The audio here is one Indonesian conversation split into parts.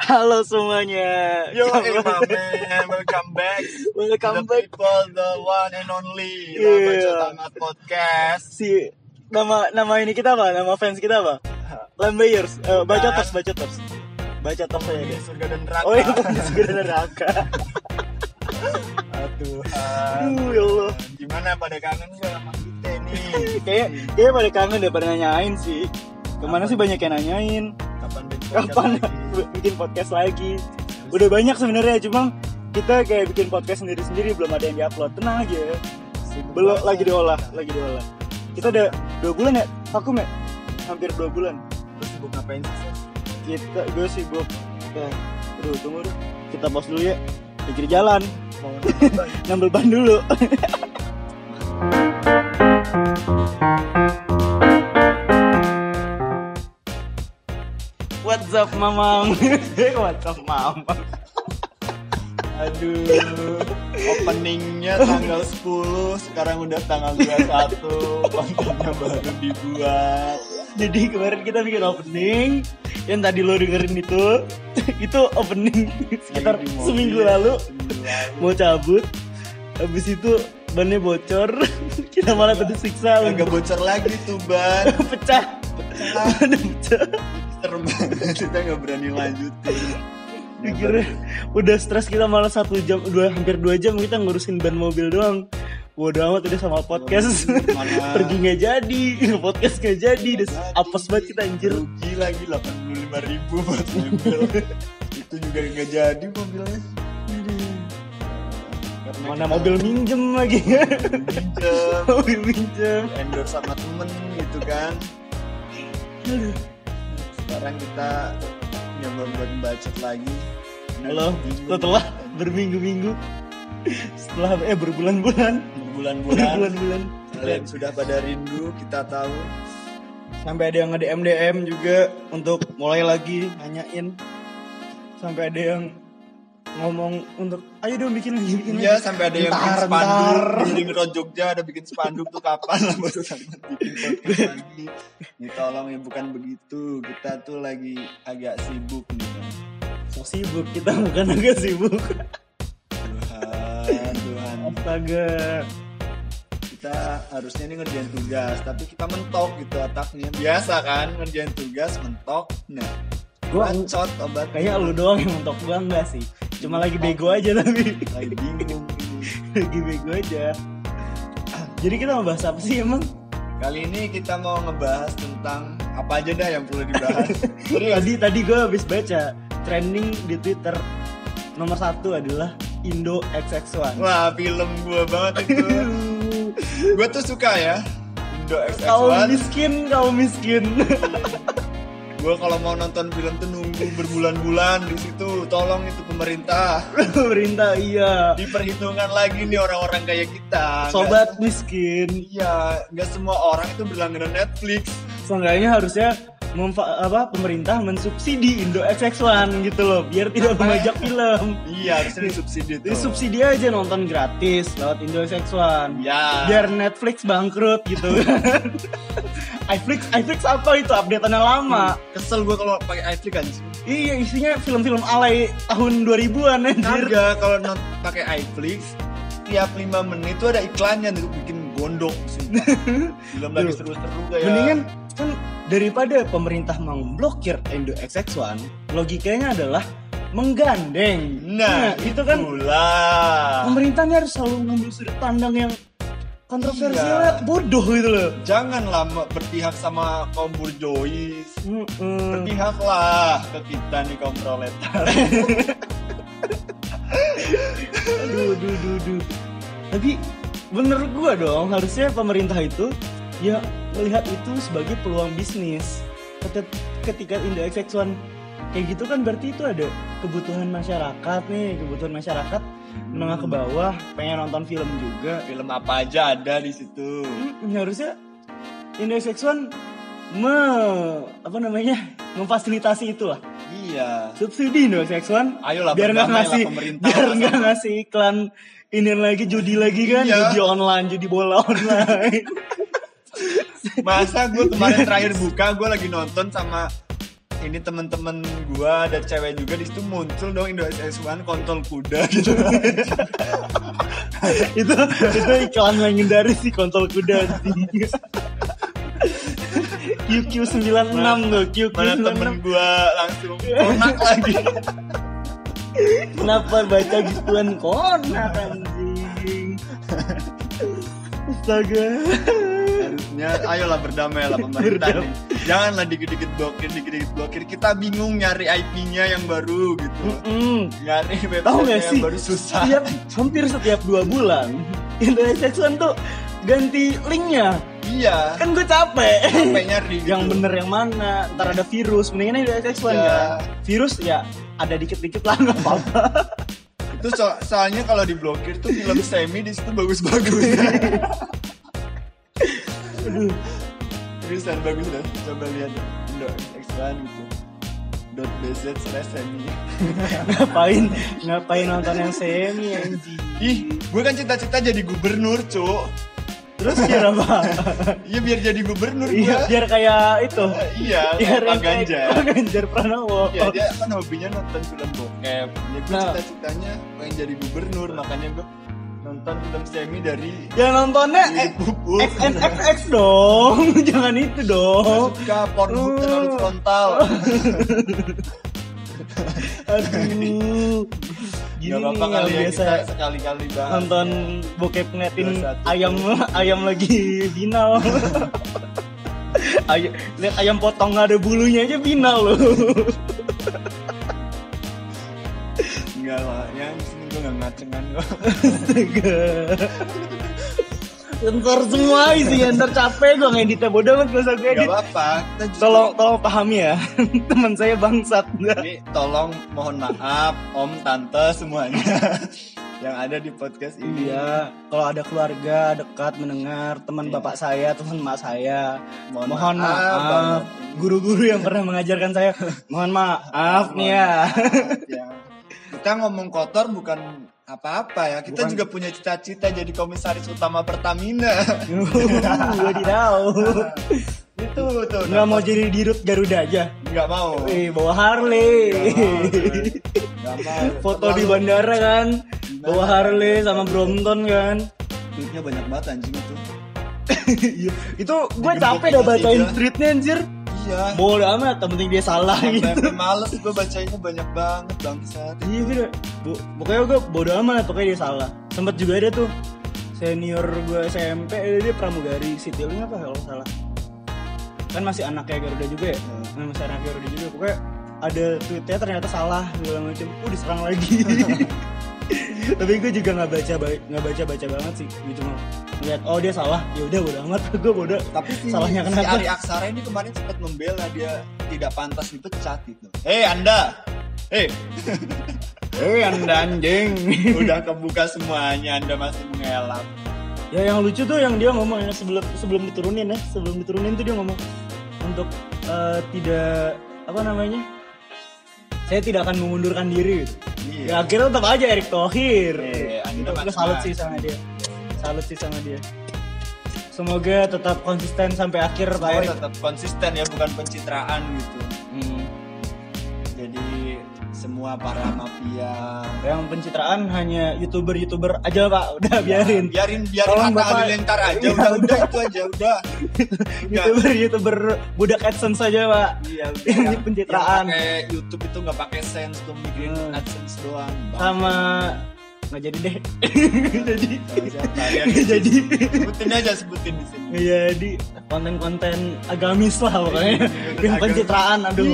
Halo semuanya. Yo, hey, my man, welcome back. Welcome the back. people, the one and only. Yeah. Yeah. Tangat Podcast. Si nama nama ini kita apa? Nama fans kita apa? Lambayers. Eh, baca tos, baca tos. Baca saya Di deh. surga dan neraka. Oh iya, surga neraka. Aduh. Aduh, ya Allah. Gimana pada kangen gak sama kita nih? Kayak kayak pada kangen deh pada nanyain sih. Ke mana sih banyak yang nanyain? Kapan bikin podcast Kapan lagi? bikin podcast lagi? Udah banyak sebenarnya, cuma kita kayak bikin podcast sendiri-sendiri belum ada yang diupload. Tenang aja. Belum lagi diolah, lagi diolah. Kita udah dua bulan ya, vakum ya? Hampir dua bulan. Terus sibuk ngapain sih? Kita gue sibuk. Ya, aduh tunggu dulu. Kita pause dulu ya. Pikir jalan, Mau ngambil ban dulu. What's up, Mamang? What's up, Mamang? Aduh, openingnya tanggal 10, sekarang udah tanggal 21, kontennya baru dibuat. Jadi kemarin kita bikin opening yang tadi lo dengerin itu itu opening sekitar seminggu lalu seminggu lalu. mau cabut habis itu bannya bocor. Kita malah tadi siksa. Agak bocor lagi tuh ban, pecah. Ban pecah serem banget, kita nggak berani lanjutin. Pikirnya udah stres kita malah satu jam dua hampir dua jam kita ngurusin ban mobil doang. Bodoh amat udah sama podcast. Mana- Pergi nggak jadi. Podcast nggak jadi. Udah apes banget kita anjir. Rugi lagi 85 ribu buat mobil. Itu juga nggak jadi mobilnya. Mana mobil minjem lagi? Pinjam, Mobil minjem. Endorse sama temen gitu kan. Sekarang kita nyoba buat bacot lagi. Halo. Setelah berminggu-minggu. Setelah eh berbulan-bulan. Berbulan-bulan. Berbulan-bulan. Kalian sudah pada rindu kita tahu. Sampai ada yang nge-DM DM juga Untuk mulai lagi nanyain. Sampai ada yang ngomong untuk ayo dong bikin lagi bikin Iya lagi. sampai ada yang bikin spanduk di Road Jogja ada bikin spanduk tuh kapan lah baru sama bikin podcast lagi. Tolong ya bukan begitu. Kita tuh lagi agak sibuk nih kan so sibuk kita bukan agak sibuk. Tuhan Tuhan. Astaga. Kita harusnya ini ngerjain tugas tapi kita mentok gitu otaknya biasa kan ngerjain tugas mentok. Nah Gua- bacot obat. kayaknya lu doang yang mentok. Gua enggak sih. Cuma lagi bego aja tapi. Lagi bingung lagi bego aja. Jadi kita mau bahas apa sih emang? Kali ini kita mau ngebahas tentang apa aja dah yang perlu dibahas. Tadi tadi gue habis baca trending di twitter. Nomor satu adalah Indo XX1 Wah film gue banget itu. Gue tuh suka ya. Indo kau XX1 miskin kau miskin Gue kalau mau nonton film tuh nunggu berbulan-bulan di situ. Tolong itu pemerintah. Pemerintah iya. Diperhitungkan lagi nih orang-orang kayak kita. Sobat miskin. Nggak- Iya Gak semua orang itu berlangganan Netflix. Seenggaknya harusnya memfa- apa pemerintah mensubsidi Indo XX1 gitu loh biar tidak Apa? membajak film. Iya harusnya disubsidi tuh. Jadi subsidi aja nonton gratis lewat Indo XX1 Ya biar Netflix bangkrut gitu kan iFlix iFlix apa itu? Updateannya lama. Kesel gue kalau pakai iFlix kan? Iya isinya film-film alay tahun 2000-an anjir. Kagak kalau non pakai iFlix tiap 5 menit tuh ada iklannya untuk bikin gondok. Film lagi Tuh. seru-seru kayak. Mendingan kan daripada pemerintah memblokir Indo XX1 logikanya adalah menggandeng. Nah, itu kan pula. pemerintah ini harus selalu ngambil sudut pandang yang kontroversialnya Iya. bodoh gitu loh Janganlah berpihak sama kaum burjois. Mm-mm. Berpihaklah ke kita nih kaum proletar. aduh aduh aduh aduh tapi bener gua dong harusnya pemerintah itu ya melihat itu sebagai peluang bisnis Ket- ketika Indo XX1 kayak gitu kan berarti itu ada kebutuhan masyarakat nih kebutuhan masyarakat menengah ke bawah pengen nonton film juga Film apa aja ada di situ. Hmm, harusnya Indo XX1 me apa namanya memfasilitasi itu lah Iya. subsidi Indo XX1 Ayolah biar nggak ngasih biar nggak ngasih iklan ini lagi judi lagi kan Iya. judi online judi bola online Masa gue kemarin terakhir buka gue lagi nonton sama ini temen-temen gua ada cewek juga di situ muncul dong Indo SS1 kontol kuda gitu. Itu itu iklan legendaris sih kontol kuda. QQ 96 tuh QQ mana temen gua langsung konak lagi. Kenapa baca gituan konak anjing? Astaga. Harusnya ayolah berdamai lah pemerintah nih janganlah dikit-dikit blokir dikit-dikit blokir. Kita bingung nyari IP-nya yang baru gitu. Mm-mm. nyari Tahu website gak sih? yang baru susah. Setiap, hampir setiap dua bulan Indonesia One tuh ganti linknya. Iya. Kan gue capek. Sampai nyari gitu. yang bener yang mana? Ntar ada virus. Mendingan ini ada One Ya. virus ya ada dikit-dikit lah nggak apa-apa. Itu so- soalnya kalau diblokir tuh film semi di situ bagus-bagus. Aduh Seriusan bagus dah. Coba lihat Indo X1 gitu. Dot bz slash semi. Ngapain? Ngapain nonton yang semi anjing? Ih gue kan cita-cita jadi gubernur cuk. Terus biar apa? Iya biar jadi gubernur iya biar kayak itu. Iya biar kayak Pak Ganjar. Pak Ganjar Pranowo. Ya dia kan hobinya nonton film bokep. Ya Nah. cita-citanya pengen jadi gubernur makanya gue nonton film semi dari ya nontonnya. XNXX dong. Jangan itu dong. Suka pornhub terlalu frontal. Aduh. Gini Gak apa-apa kali yang ya biasa kita sekali-kali bahas nonton ya. bokep ngeliatin ayam ayam lagi final. Ayam lihat ayam potong nggak ada bulunya aja final loh. Enggak lah yang gue gak ngacengan kok Astaga. Ntar semua isinya, ntar capek gue ngeditnya bodoh gak usah gue gak edit apa-apa kita justru Tolong, tolong pahami ya Teman saya bangsat Jadi tolong mohon maaf om tante semuanya yang ada di podcast ini Iya, kalau ada keluarga dekat mendengar teman Iya. bapak saya, teman emak saya, Mohon mohon maaf banget. Guru-guru yang pernah mengajarkan saya, mohon maaf nih ya. Maaf ya. kita ngomong kotor bukan apa-apa ya kita Bukan. juga punya cita-cita jadi komisaris utama Pertamina Gue tahu. itu tuh Nggak mau jadi dirut Garuda aja. nggak mau Wih, bawa Harley. nggak mau Foto di bandara kan, bawa Harley sama Brompton kan. duitnya banyak banget anjing itu Iya, itu gue capek dah bacain aja. tweetnya anjir. Iya Bodoh amat, yang penting dia salah gitu. sampai males gue bacainnya banyak banget bangsat Iya gitu. Bu, pokoknya gue bodo amat pokoknya dia salah. Sempet juga ada tuh senior gue SMP eh, dia pramugari Citylink apa kalau salah. Kan masih anaknya Garuda juga ya. Nah, masih anak Garuda juga. Pokoknya ada tweetnya ternyata salah segala macam. Uh diserang lagi. Tapi gue juga nggak baca ba- nggak baca baca banget sih. Gue cuma ngeliat oh dia salah. Ya udah bodo amat. gue bodo. tapi si, Salahnya si kenapa? Ari Aksara ini kemarin sempat membela dia tidak pantas dipecat gitu hei anda hei Eh anda anjing. udah kebuka semuanya anda masih mengelak Ya yang lucu tuh yang dia ngomong ya sebelum sebelum diturunin ya, sebelum diturunin tuh dia ngomong untuk eh, tidak apa namanya? Saya tidak akan mengundurkan diri. Gitu. Iya. Ya akhirnya tetap aja Erick Thohir. Iya, Itu gue macam-macam. salut sih sama dia. Salut sih sama dia. Semoga tetap konsisten sampai akhir Pak Erick. tetap konsisten ya bukan pencitraan gitu semua para mafia Yang pencitraan hanya youtuber-youtuber aja Pak. Udah biarin. biarin biarin Tolong, Bapak. Halilintar aja Iya, udah udah itu aja udah Youtuber-youtuber budak AdSense aja Pak. iya yang, pencitraan. yang pakai YouTube itu nggak pakai sense tuh mikirin Hmm. AdSense doang Bang. sama nggak jadi deh. Nggak jadi nggak jadi. Sebutin aja sebutin di sini. Nggak jadi konten-konten agamis lah pokoknya. Iya, yang pencitraan aduh.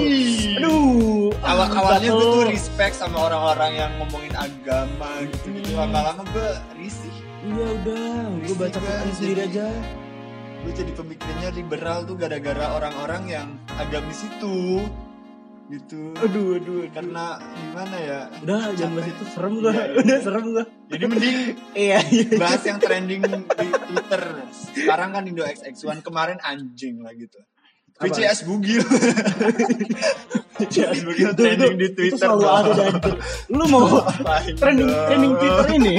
Aduh. Awal awalnya gue tuh respect sama orang-orang yang ngomongin agama gitu. Gitu lama-lama gue risih. Iya udah. Gue baca Quran sendiri aja. Gue jadi pemikirannya liberal tuh gara-gara orang-orang yang agamis itu gitu. Aduh aduh aduh. karena gimana ya? Udah jangan bahas itu serem gua. Iya, iya. udah serem gua. Jadi mending iya iya. bahas yang trending di Twitter. Sekarang kan Indo XX1 kemarin anjing lah gitu. Apa? VCS bugil. VCS bugil Itu- trending itu- di itu Twitter selalu dong. ada dan lu mau trending trending Twitter ini?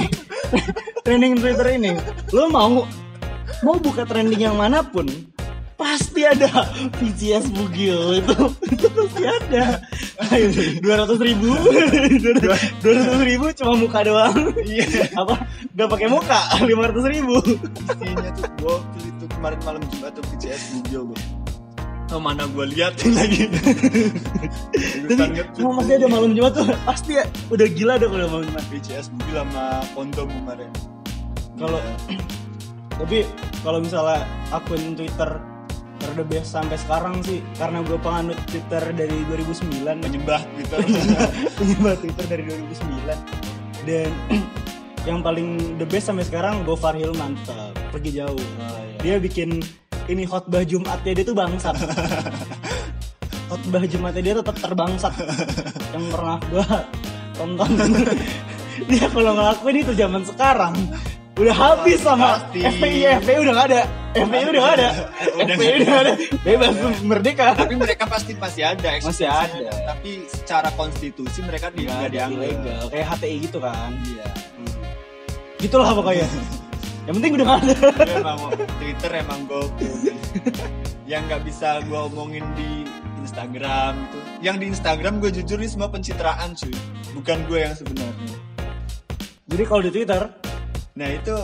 Trending Twitter ini. Lu mau mau buka trending yang mana pun pasti ada VCS Bugil itu itu pasti ada. Dua ratus ribu. Dua ratus ribu cuma muka doang. Iya. Apa? Nggak pakai muka lima ratus ribu. Isinya tuh gue waktu itu kemarin malam jumat tuh VCS Google gue Oh mana gue liatin lagi. Tapi cuma masih ada malam jumat tuh. Pasti ya, udah gila dong kalau malam jumat. VCS Google sama Kondo kemarin. Kalau tapi kalau misalnya akun Twitter the best sampai sekarang sih karena gue penganut Twitter dari 2009 menyembah Twitter. Penyembah Twitter dari 2009 dan yang paling the best sampai sekarang Gofar Hilman pergi jauh Oh, iya. dia bikin ini khotbah Jumatnya dia tuh bangsat. Khotbah Jumatnya dia tetap terbangsat. Yang pernah gue tonton. Dia kalau ngelakuin itu zaman sekarang udah habis sama. FPI FPI udah gak ada FPI udah gak ada. Udah FPI udah gak ada. Bebas merdeka. Tapi mereka pasti masih ada Masih ada. tapi secara konstitusi mereka nggak dianggap. ilegal kayak HTI gitu kan. Iya. Gitulah pokoknya. Yang penting udah gak ada. Emang Twitter emang gokil sih. yang nggak bisa gue omongin di Instagram itu. Yang di Instagram gue jujur ini semua pencitraan cuy. Bukan gue yang sebenarnya. Jadi kalau di Twitter? Nah itu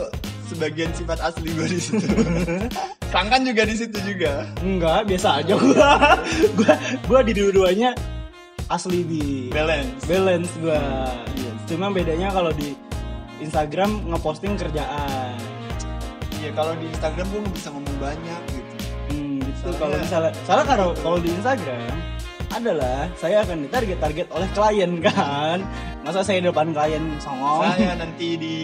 sebagian sifat asli gue di situ. Sangkan juga di situ juga. Enggak biasa aja gua. Gua gua di dua-duanya asli di balance. balance gua. Cuma bedanya kalau di Instagram ngeposting kerjaan. Iya kalau di Instagram gue nggak bisa ngomong banyak gitu. Hmm, gitu. Kalau misalnya soalnya kalau kalau di Instagram adalah saya akan ditarget target oleh klien kan? Masa saya di depan klien songong? Saya nanti di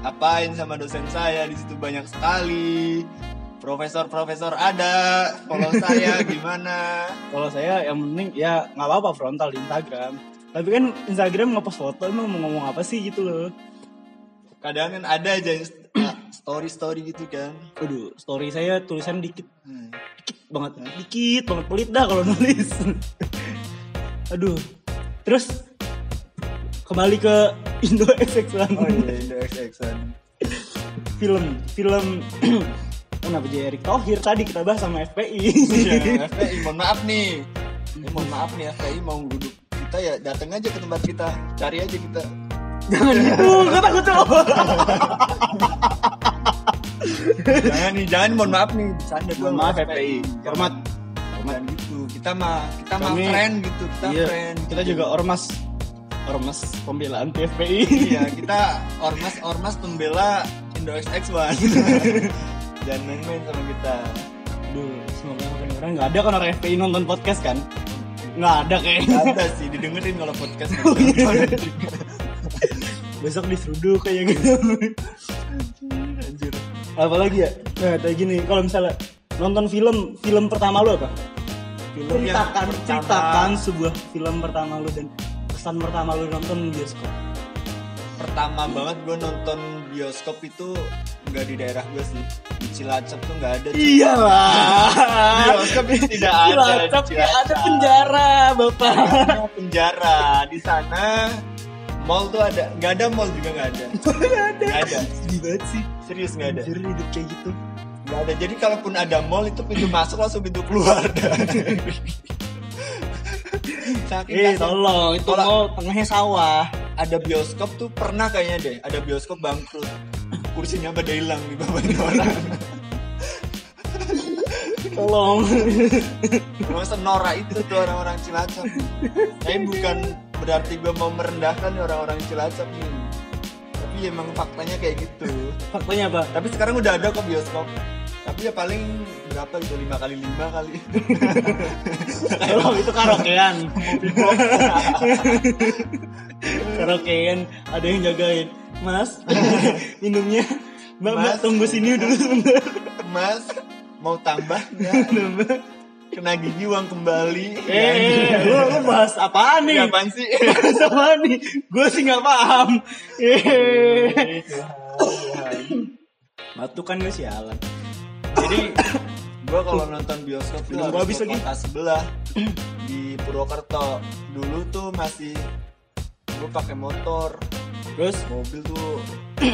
apain sama dosen saya di situ banyak sekali. Profesor-profesor ada follow saya gimana? Kalau saya yang penting ya nggak apa-apa frontal di Instagram. Tapi kan Instagram ngepost foto emang mau ngomong apa sih gitu loh. Kadang kan ada aja story story gitu kan. Aduh story saya tulisan dikit. Hmm. dikit banget. Dikit banget pelit dah kalau nulis. Aduh. Terus kembali ke Indo XX1 oh iya Indo XX film film. Kenapa jadi Erick Thohir? Tadi kita bahas sama FPI iya FPI mohon maaf nih. Mohon maaf nih FPI mau duduk kita ya. Datang aja ke tempat kita. Cari aja kita. Jangan gitu gue takut tuh jangan nih jangan mohon maaf nih bercanda doang, maaf FPI hormat. Bukan gitu. Kita mah kita mah friend gitu kita iya, friend kita juga ormas. Ormas pembelaan PFPI iya kita ormas ormas pembela Indo XX1 jangan main-main sama kita. Aduh, semoga makin orang nggak ada kan orang FPI nonton podcast kan? Nggak ada kayaknya. Nggak ada sih didengerin kalau podcast Besok diseruduk kayak gitu. Apalagi ya? Nah, kayak gini, kalau misalnya nonton film, film pertama lu apa? Film yang ceritakan, pertama. ceritakan sebuah film pertama lu dan kesan pertama lu nonton bioskop. pertama banget gue nonton bioskop itu nggak di daerah gue sih di Cilacap tuh nggak ada. Iyalah. bioskop itu tidak ada Cilacap ya ada Cilacap. penjara, Bapak. Ada penjara di sana mall tuh ada nggak ada mall juga nggak ada Nggak ada. Nggak ada. Sedih banget sih. serius nggak ada Anjir hidup kayak gitu. nggak ada jadi kalaupun ada mall itu pintu masuk langsung pintu keluar Saking Eh, tolong, itu mau tengahnya sawah. ada bioskop tuh pernah kayaknya deh ada bioskop bangkrut kursinya pada hilang di bawahnya orang Tolong. Emang senora itu tuh orang-orang Cilacap tapi bukan berarti gue mau merendahkan orang-orang Cilacap nih tapi emang faktanya kayak gitu Faktanya apa? tapi sekarang udah ada kok bioskop tapi ya paling berapa gitu lima kali lima kali Tolong itu karaokean. karaokean ada yang jagain. Mas, minumnya. Mbak, mbak, tunggu sini dulu sebentar. mas mau tambah nggak kena gigi uang kembali Eh, lu, lu bahas apaan nih? Apaan sih Bahas apaan nih? Gue sih nggak paham. Eh. Batu kan gue sialan. jadi gue kalau nonton bioskop tuh ke lagi. kota sebelah di Purwokerto dulu tuh masih gue pakai motor Terus mobil tuh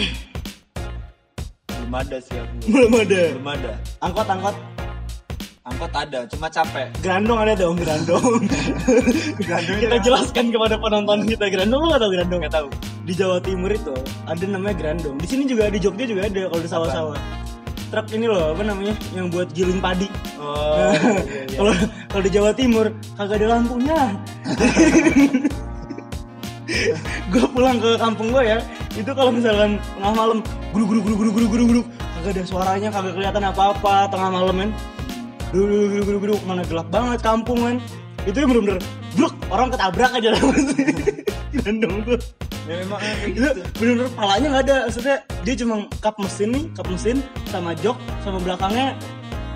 belum ada sih aku belum ada. belum ada Angkot angkot. Angkot ada cuma capek Grandong ada dong, Grandong. Grandong kita jelaskan kepada penonton kita Grandong lu gak tau Grandong? nggak tahu Di Jawa Timur itu ada namanya Grandong. Di sini juga di Jogja juga ada kalau di sawah-sawah. Truk ini loh apa namanya yang buat giling padi. oh Kalau kalau di Jawa Timur kagak ada lampunya. gue pulang ke kampung gue ya itu kalau misalkan tengah malam guru guru guru guru guru guru guru kagak ada suaranya kagak kelihatan apa apa tengah malam kan guru guru guru guru mana gelap banget kampung kan itu yang bener-bener bruk orang ketabrak aja gendong tuh. Ya memang kayak itu gitu. bener-bener palanya nggak ada. Maksudnya dia cuma kap mesin nih kap mesin sama jok sama belakangnya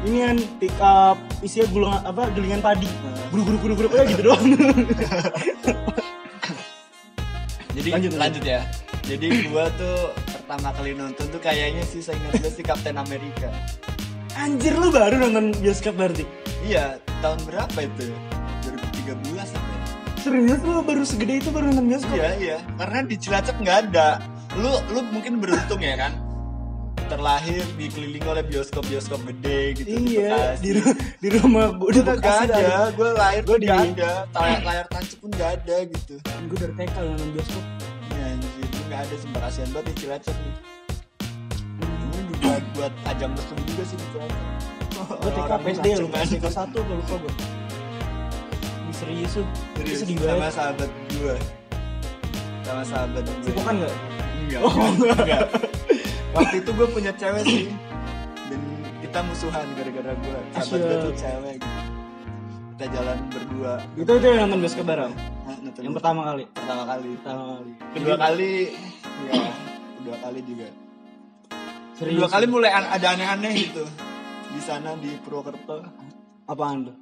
ini kan pick up isinya gulung apa gelingan padi. Guru guru guru guru aja gitu doang. Jadi Lanjut, lanjut, ya. Jadi gua tuh pertama kali nonton tuh kayaknya sih saya ingat gue si Captain America anjir lu baru nonton bioskop berarti? Iya tahun berapa itu? 2013 apa ya? Serius lu baru segede itu baru nonton bioskop? Iya iya. Karena di Cilacap nggak ada. Lu lu mungkin beruntung ya kan? Terlahir dikelilingi oleh bioskop-bioskop gede gitu iya di, ru- di rumah gue Udah gak ada, gue lahir di- gak ada, layar, layar tancap pun gak ada gitu. Gue dari TK nonton bioskop. Ya anjir, gue gak ada sumpah kasihan banget di Cilacap nih buat ajang mesum juga sih Cilacap gue TK PSD macem lu kan. TK satu gue lupa gue serius tuh Serius, sedih sama banget. sahabat gue Sama sahabat gue cipokan gak? Enggak, Oh, enggak. Waktu itu gue punya cewek sih. Dan kita musuhan gara-gara gue Sahabat gue tuh cewek. Gitu Kita jalan berdua. Itu itu yang nonton bioskop bareng? Yang pertama kali? Pertama kali. Pertama kali. Kedua kali. Ya kedua kali juga serius kedua kali mulai an- ada aneh-aneh gitu. Di sana di Purwokerto. Apaan tuh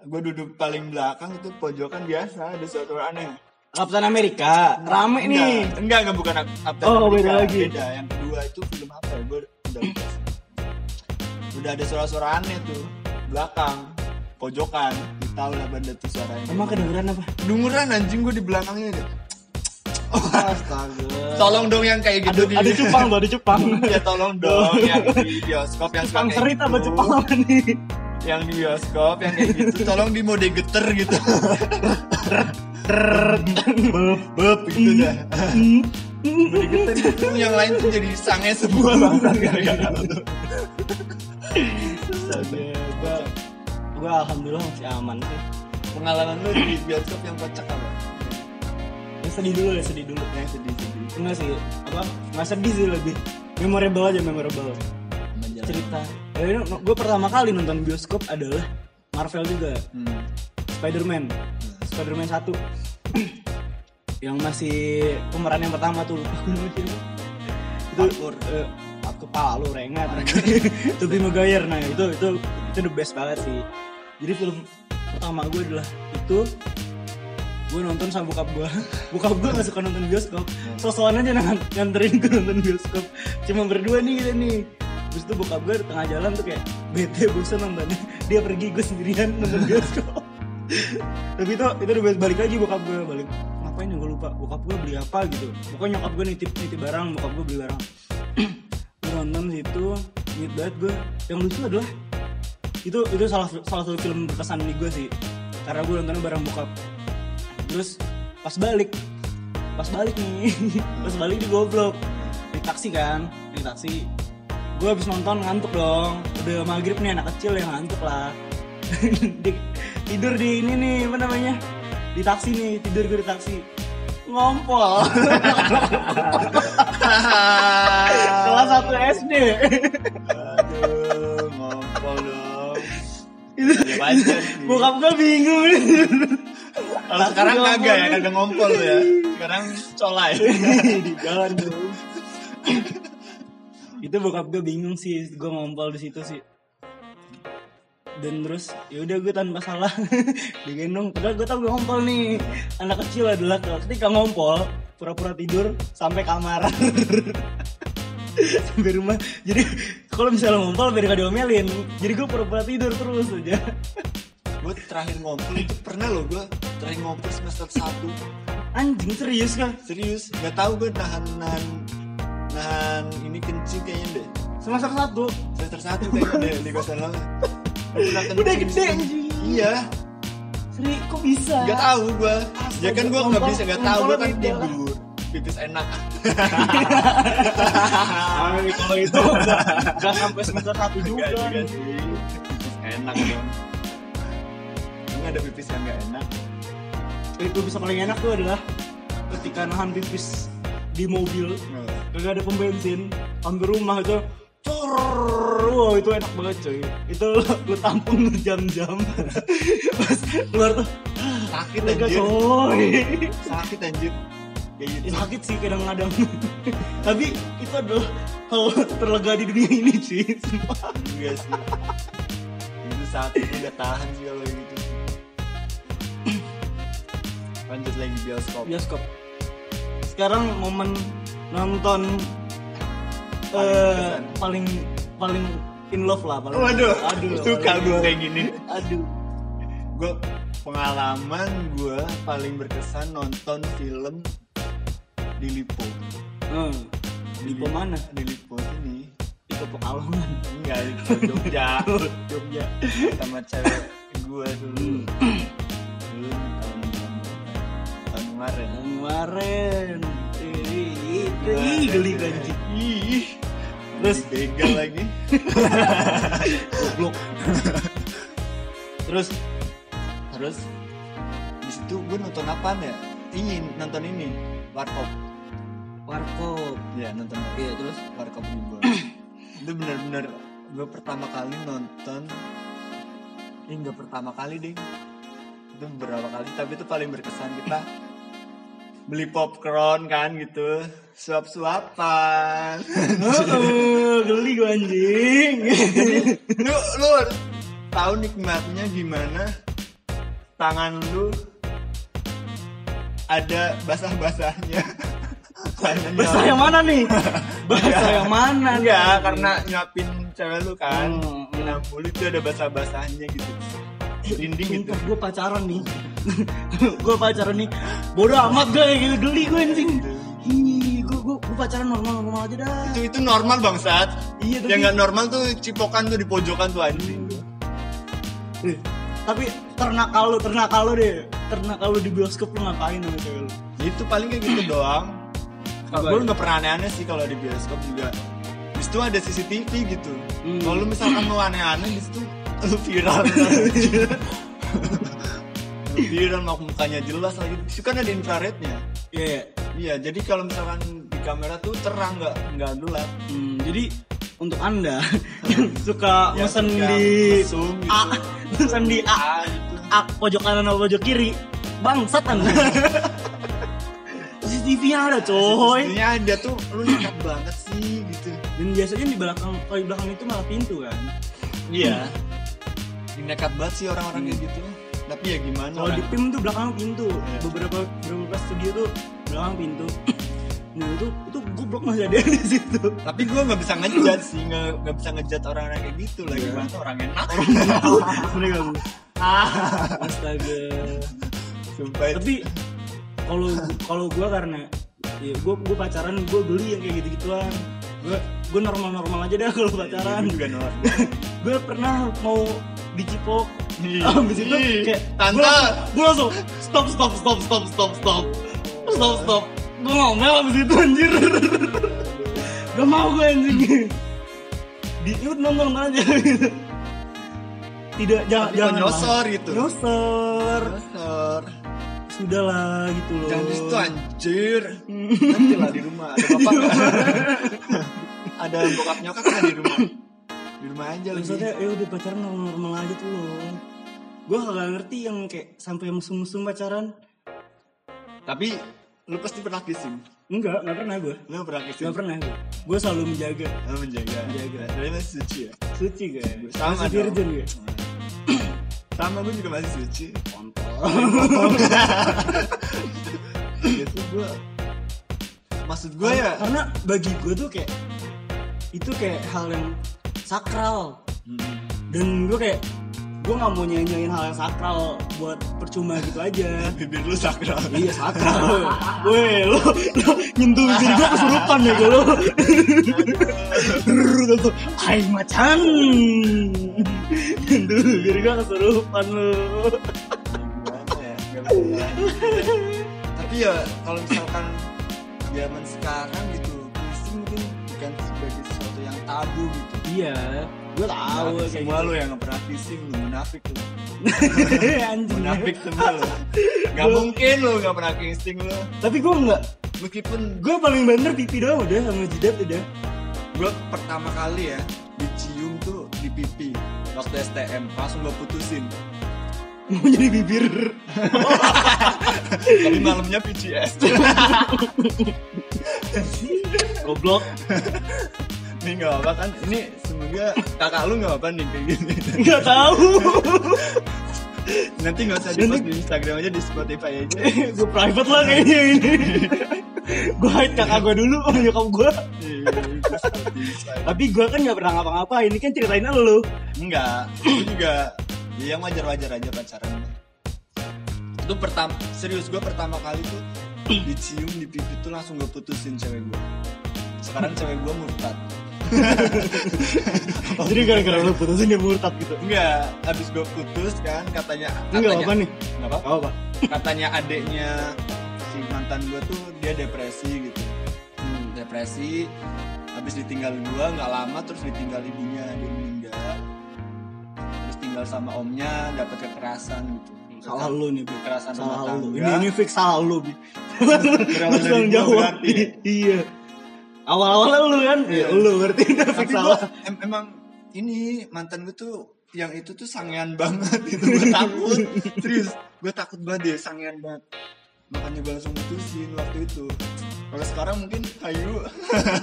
gue duduk paling belakang itu pojokan biasa ada suatu aneh. Kapten Amerika? Rame nih. enggak, enggak enggak bukan Ap- Captain Oh, America. beda lagi. beda. Yang kedua itu film apa ya? Gue udah lupa udah ada suara-suara aneh tuh. Belakang. Pojokan. Tahu lah benda tuh suaranya. Emang kedengeran apa? Dengeran anjing gue di belakangnya. deh astaga. Tolong dong yang kayak ada gitu di ada cupang tuh ada cupang. Ya tolong dong yang di bioskop yang serit apa gitu. cupang apa nih? Yang di bioskop yang kayak gitu. Tolong di mode geter gitu. Beb beb gitu dah. mode geter gitu. Yang lain tuh jadi sange semua bangsa gara-gara gua gua alhamdulillah masih aman sih pengalaman lu di bioskop yang kocak apa sedih dulu ya sedih dulu. Yang sedih-sedih enggak sih apa? Nggak sedih sih lebih memorable aja memorable. Cerita. Ya, gue pertama kali nonton bioskop adalah Marvel juga. Hmm. Spider-Man. Spider-Man 1 yang masih pemeran yang pertama tuh itu Parkour. eh, aku kepala lu rengat Tobey Maguire. Nah itu itu itu the best banget sih. Jadi film pertama gue adalah itu gue nonton sama bokap gue bokap gue gak suka nonton bioskop. Sosokan aja nganterin gue nonton bioskop. Cuma berdua nih kita nih. Terus tuh bokap gue tengah jalan tuh kayak bete bosan nontonnya. Dia pergi gue sendirian nonton bioskop. Tapi itu itu udah balik lagi bokap gue balik. Ngapain ya gue lupa? Bokap gue beli apa gitu? Pokoknya nyokap gue nitip nitip barang bokap gue beli barang. Nonton situ inget banget gue yang lucu adalah itu itu salah salah satu film berkesan di gue sih. Karena gue nontonnya bareng bokap terus pas balik pas balik nih pas balik di goblok. Di taksi kan di taksi. Gue habis nonton ngantuk dong. Udah maghrib nih anak kecil yang ngantuk lah. Di- tidur di ini nih apa namanya? Di taksi nih tidur gue di taksi. Ngompol. Kelas 1 SD aduh ngompol dong. Ya sih bokap gue bingung kalau sekarang kagak ya kagak ngompol ya. Sekarang colai. Di jalan dong itu bokap gue bingung sih gue ngompol di situ sih. Dan terus ya udah gue tanpa salah digendong. Padahal gue tau gue ngompol nih. Anak kecil adalah ketika ngompol pura-pura tidur sampai kamar. Sampai rumah. Jadi kalau misalnya ngompol biar gak diomelin jadi gue pura-pura tidur terus aja gue terakhir ngompol itu pernah loh gue terakhir ngompol semester 1 anjing serius kan serius nggak tahu gue nahan nahan nahan ini kencing kayaknya deh semester satu semester satu kayaknya deh di kosan lo. Udah gede anjing. Iya, Sri, kok bisa? nggak tahu gua. Ya kan gua nggak bisa nggak tahu gua kan tidur. Pipis enak. Ah, kalau itu nggak sampai semester satu juga. Juga sih. Pipis enak dong. Ada pipis yang nggak enak? Itu bisa paling enak tuh adalah ketika nahan pipis di mobil, kagak ada pom bensin, hampir rumah itu cor, wow itu enak banget coy. Itu lu tampung berjam-jam, pas keluar tuh Sakit anjir. coy. Sakit anjir. Kayak gitu. Ya, sakit sih kadang-kadang, tapi itu adalah hal terlega di dunia ini cuy. Sumpah. Iya sih. Itu sakit udah tahan sih kalau gitu. Lanjut lagi bioskop. bioskop sekarang momen nonton Paling berkesan. paling paling in love lah paling Waduh, aduh suka gue kayak gini. aduh Gue pengalaman gue paling berkesan nonton film di Lipo. hmm. di mana Di Lipo sini. itu pekalongan Enggak, Lipo Jogja. Jogja sama cewek gue dulu. Hmm. Dulu kemarin. kemarin Ih, Wah, ih, geli ada- banget Ih. Terus? Begal lagi. goblok Terus terus di situ gue nonton apa ya? Ini nonton ini Warkop. warkop Ya nonton iya terus Warkop juga. itu bener-bener gue pertama kali nonton. Ini nggak pertama kali deh. Itu beberapa kali tapi itu paling berkesan kita beli popcorn kan gitu. Suap-suapan. Oh, geli gue anjing. Lu lu tahu nikmatnya gimana? Tangan lu ada basah-basahnya. Tangannya- bahasa yang mana nih? Bahasa yang mana? Nih? enggak karena nyuapin cewek lu kan. Hmm, nah mulut tuh ada basah-basahnya gitu. Rinding gitu. Sumpah gue pacaran nih Gue pacaran nih. Bodoh amat gue gitu Geli gue anjing. Gue, pacaran normal-normal aja dah. Itu itu normal bangsat. Iya tapi yang nggak normal tuh cipokan tuh di pojokan tuh anjing. Eh, Tapi ternakal lu, ternakal lu deh. Ternakal lu di bioskop lu ngapain sama cewek lu? Itu paling kayak gitu doang. Gue nggak pernah aneh-aneh sih kalau di bioskop juga. Di situ ada CCTV gitu. Hmm. kalau lu misalkan mau aneh-aneh di situ lu viral lu viral mau mukanya jelas lagi. Di situ kan ada infrarednya. Iya iya. Iya jadi kalau misalkan di kamera tuh terang nggak nggak gelap Hmm, Jadi untuk anda yang suka Ya, mesen di mesum gitu. A Mesen di A Ah, gitu. A pojok kanan atau pojok kiri. Bangsat anda. CCTV-nya ada coy. Sebenarnya ada tuh. Lu nekat banget sih gitu. Dan biasanya di belakang kalau di belakang itu malah pintu kan. iya. Nekat banget sih orang-orang kayak gitu tapi ya gimana Kalau di orang- PIM tuh belakang pintu. Iya. Beberapa beberapa studio tuh belakang pintu. Nah itu itu goblok masih ada di situ. tapi gue nggak bisa ngejat sih nggak bisa ngejat orang-orang kayak gitu lagi Iya. gimana tuh orang enak Mereka gue. Astaga. sumpah Tapi kalau kalau gue karena ya gue gue pacaran gue beli yang kayak gitu gituan. Gue gue normal normal aja dah kalau pacaran. Gue juga nolak gue pernah mau dicipok Abis itu kayak tante. Gue langsung, Stop stop stop stop stop stop Stop stop. Gue ngomel abis itu anjir. Gak mau gue anjing. Di yuk nonton aja. Gitu Tidak jangan jangan. nyosor gitu? Nyosor. Nyosor. Sudahlah gitu loh. Jangan di situ anjir nanti lah di rumah. Ada bapak nggak? ada bokap nyokap nggak di rumah di rumah aja lagi Maksudnya ya udah pacaran normal-normal aja tuh loh Gue gak ngerti yang kayak sampai musuh-musuh pacaran. Tapi lu pasti pernah kissing Enggak, gak pernah gue lu pernah kissing Gak pernah gue Gue selalu menjaga. Lu menjaga. Menjaga. Tapi masih suci ya? Suci gue Sama Masih virgin gue sama gue juga masih suci. Kontol. Gitu gue maksud gue ya Karena bagi gue tuh kayak Itu kayak hal yang sakral. Hmm. Dan gue kayak gue nggak mau nyanyain hal yang sakral buat percuma gitu aja. Bibir lu sakral. Iya sakral. Weh lo, lo nyentuh bibir gue kesurupan ya gue lo Tuh, Hai macan. Nyentuh bibir gue kesurupan lo ya? Tapi ya kalau misalkan zaman sekarang gitu kissing mungkin bukan sebagai sesuatu yang tabu gitu Iya. Gue tau Nah, semua lu yang nggak pernah kissing lu munafik lu. Gitu. Anjing. Munafik semua lu. Nggak mungkin lu nggak pernah kissing lu. Tapi gue enggak meskipun Gue paling bener pipi doang udah sama jidat udah. Gue pertama kali ya dicium tuh di pipi waktu STM langsung gue putusin. Mau jadi bibir. Tapi malamnya PCS Goblok ini nggak apa kan? Ini semoga kakak lu nggak apa nih kayak gini. Gak tahu. Nanti nggak usah di post di Instagram aja di Spotify aja. Gue private lah kayaknya ini. Gue hide kakak gue dulu sama nyokap gue Iya, tapi gue kan gak pernah ngapa-ngapain ini kan ceritain lu. Enggak gue juga ya yang wajar-wajar aja pacaran. Itu pertama serius gue pertama kali tuh dicium di pipi tuh langsung gue putusin cewek gue sekarang cewek gue murtad jadi gara-gara lu putusin dia murtad gitu? Enggak habis gue putus kan katanya katanya apa nih? Nggak apa apa katanya adeknya si mantan gue tuh dia depresi gitu. Hmm. depresi habis ditinggal gua nggak lama terus ditinggal ibunya dia meninggal. Terus tinggal sama omnya dapat kekerasan gitu. Salah lu nih kekerasan salah lu. ini ini fix salah lu Bi. Berawal Lu dari tanggung gua jawab ya? iya awal-awalnya lu kan? Iya. ya lu berarti udah fix salah em- emang ini mantan gue tuh yang itu tuh sangean banget gitu. Gue takut. Serius. Gue takut banget deh sangean banget. Makanya gue langsung mutusin waktu itu. Kalau sekarang mungkin ayu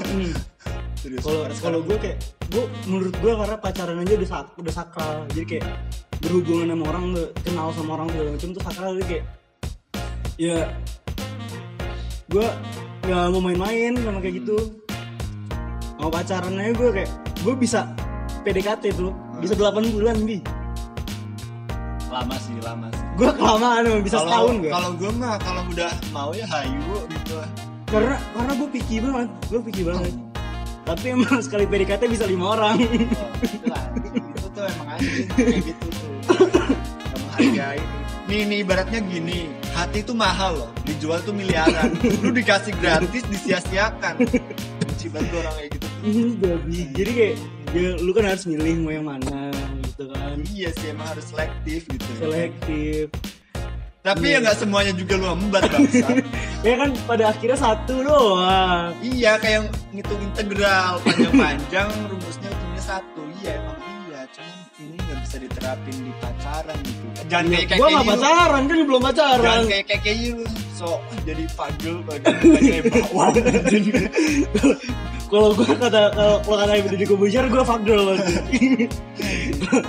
Hmm. serius. Kalau gue kayak gue menurut gue karena pacaran aja udah sak udah sakral. Jadi kayak berhubungan sama orang udah kenal sama orang segala macam tuh sakral. Jadi kayak ya gue nggak mau main-main sama kayak gitu. Mau pacaran aja gue kayak gue bisa PDKT tuh. Bisa 8 bulan bi. Lama sih lama sih. Gue kelamaan bisa Kalau- setahun gue. kalau gue mah kalau udah mau ya hayu gitu karena karena gue picky banget gue picky banget. Tapi emang sekali PDKT bisa lima orang. Oh, itu lah itu tuh emang anjing kayak gitu tuh. Gak menghargai nih nih ibaratnya gini hati itu mahal loh dijual tuh miliaran lu dikasih gratis disia-siakan benci banget orang kayak gitu babi. Jadi kayak ya lu kan harus milih mau yang mana gitu kan. iya sih emang harus selektif gitu ya. Selektif. tapi ya nggak semuanya juga lu embat bangsa Ya kan pada akhirnya satu doang. iya kayak ngitung integral panjang-panjang rumusnya ujungnya satu iya emang bisa diterapin di pacaran gitu jangan Ya, kayak kayak gua nggak pacaran kan belum pacaran. jangan kayak kayak kayak you so jadi bawah Kalau gua kata kalau kalau kata Ibu Kobusier gua fuckgirl banget.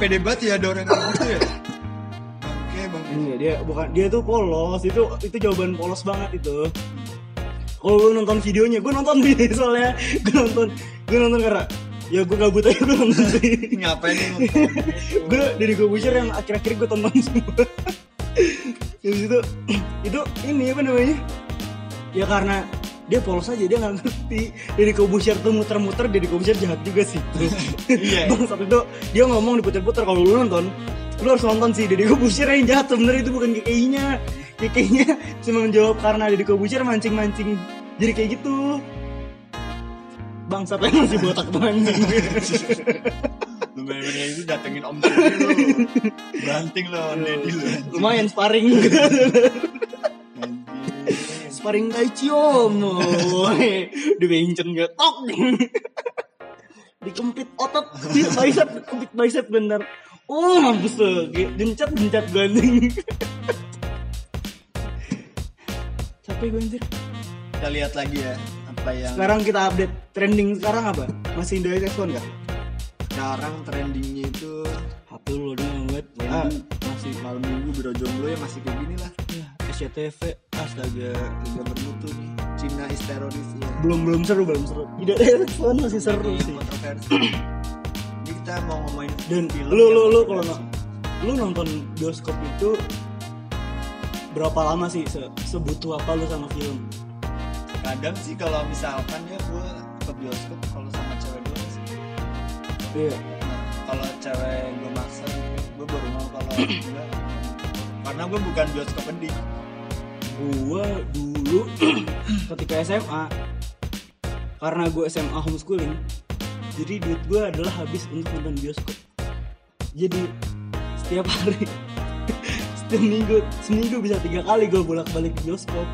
pede banget ya ada orang kayak gitu ya Iya dia bukan dia tuh polos itu itu jawaban polos banget itu. Kalau lu nonton videonya, gue nonton video soalnya gue nonton gue nonton karena ya gue gabut aja gue nonton sih. ngapain gue dari gue butcher yang akhir-akhir gue tonton semua. Terus itu itu ini apa namanya? Ya karena dia polos aja dia nggak ngerti. Dari Kobusier tuh muter-muter dari Kobusier jahat juga sih. Iya. bang satu itu dia ngomong diputer-puter kalau lu nonton lu harus nonton sih Deddy Kobusier yang jahat. Sebenarnya itu bukan KKI-nya KKI-nya cuma menjawab karena Deddy Kobusier mancing-mancing. Jadi kayak gitu bang siapa yang masih botak tuh anjing lu main-main itu datengin om Deddy lu. Banting lo om Deddy lu anjing. lumayan sparring. Sparring tai ciom dibencen gak tok. Dikempit otot. Bicep. Kempit bicep bener. Oh mampus tuh gencet gencet gandeng capek gue anjir. Kita lihat lagi ya apa yang sekarang kita update trending. Sekarang apa? Masih Indo X1 kah sekarang trendingnya itu HP lu udah banget Ah, masih malam minggu biro jomblo ya masih kayak gini lah. Ya, SCTV astaga Liga bermutu nih. Cina is teroris ya belum belum seru belum seru. Indo X1 masih seru Lagi sih. kontroversi. Ini kita mau ngomongin dan film lu lu lu kalau kontroversi. lu nonton bioskop itu berapa lama sih? Se sebutuh apa lu sama film kadang sih kalau misalkan ya gue ke bioskop kalau sama cewek doang sih. Iya. Nah kalau cewek gue maksa gue baru mau kalau enggak. Karena gue bukan bioskop penting gua dulu ketika SMA karena gue SMA homeschooling jadi duit gue adalah habis untuk nonton bioskop. Jadi setiap hari setiap minggu seminggu bisa tiga kali gue bolak balik bioskop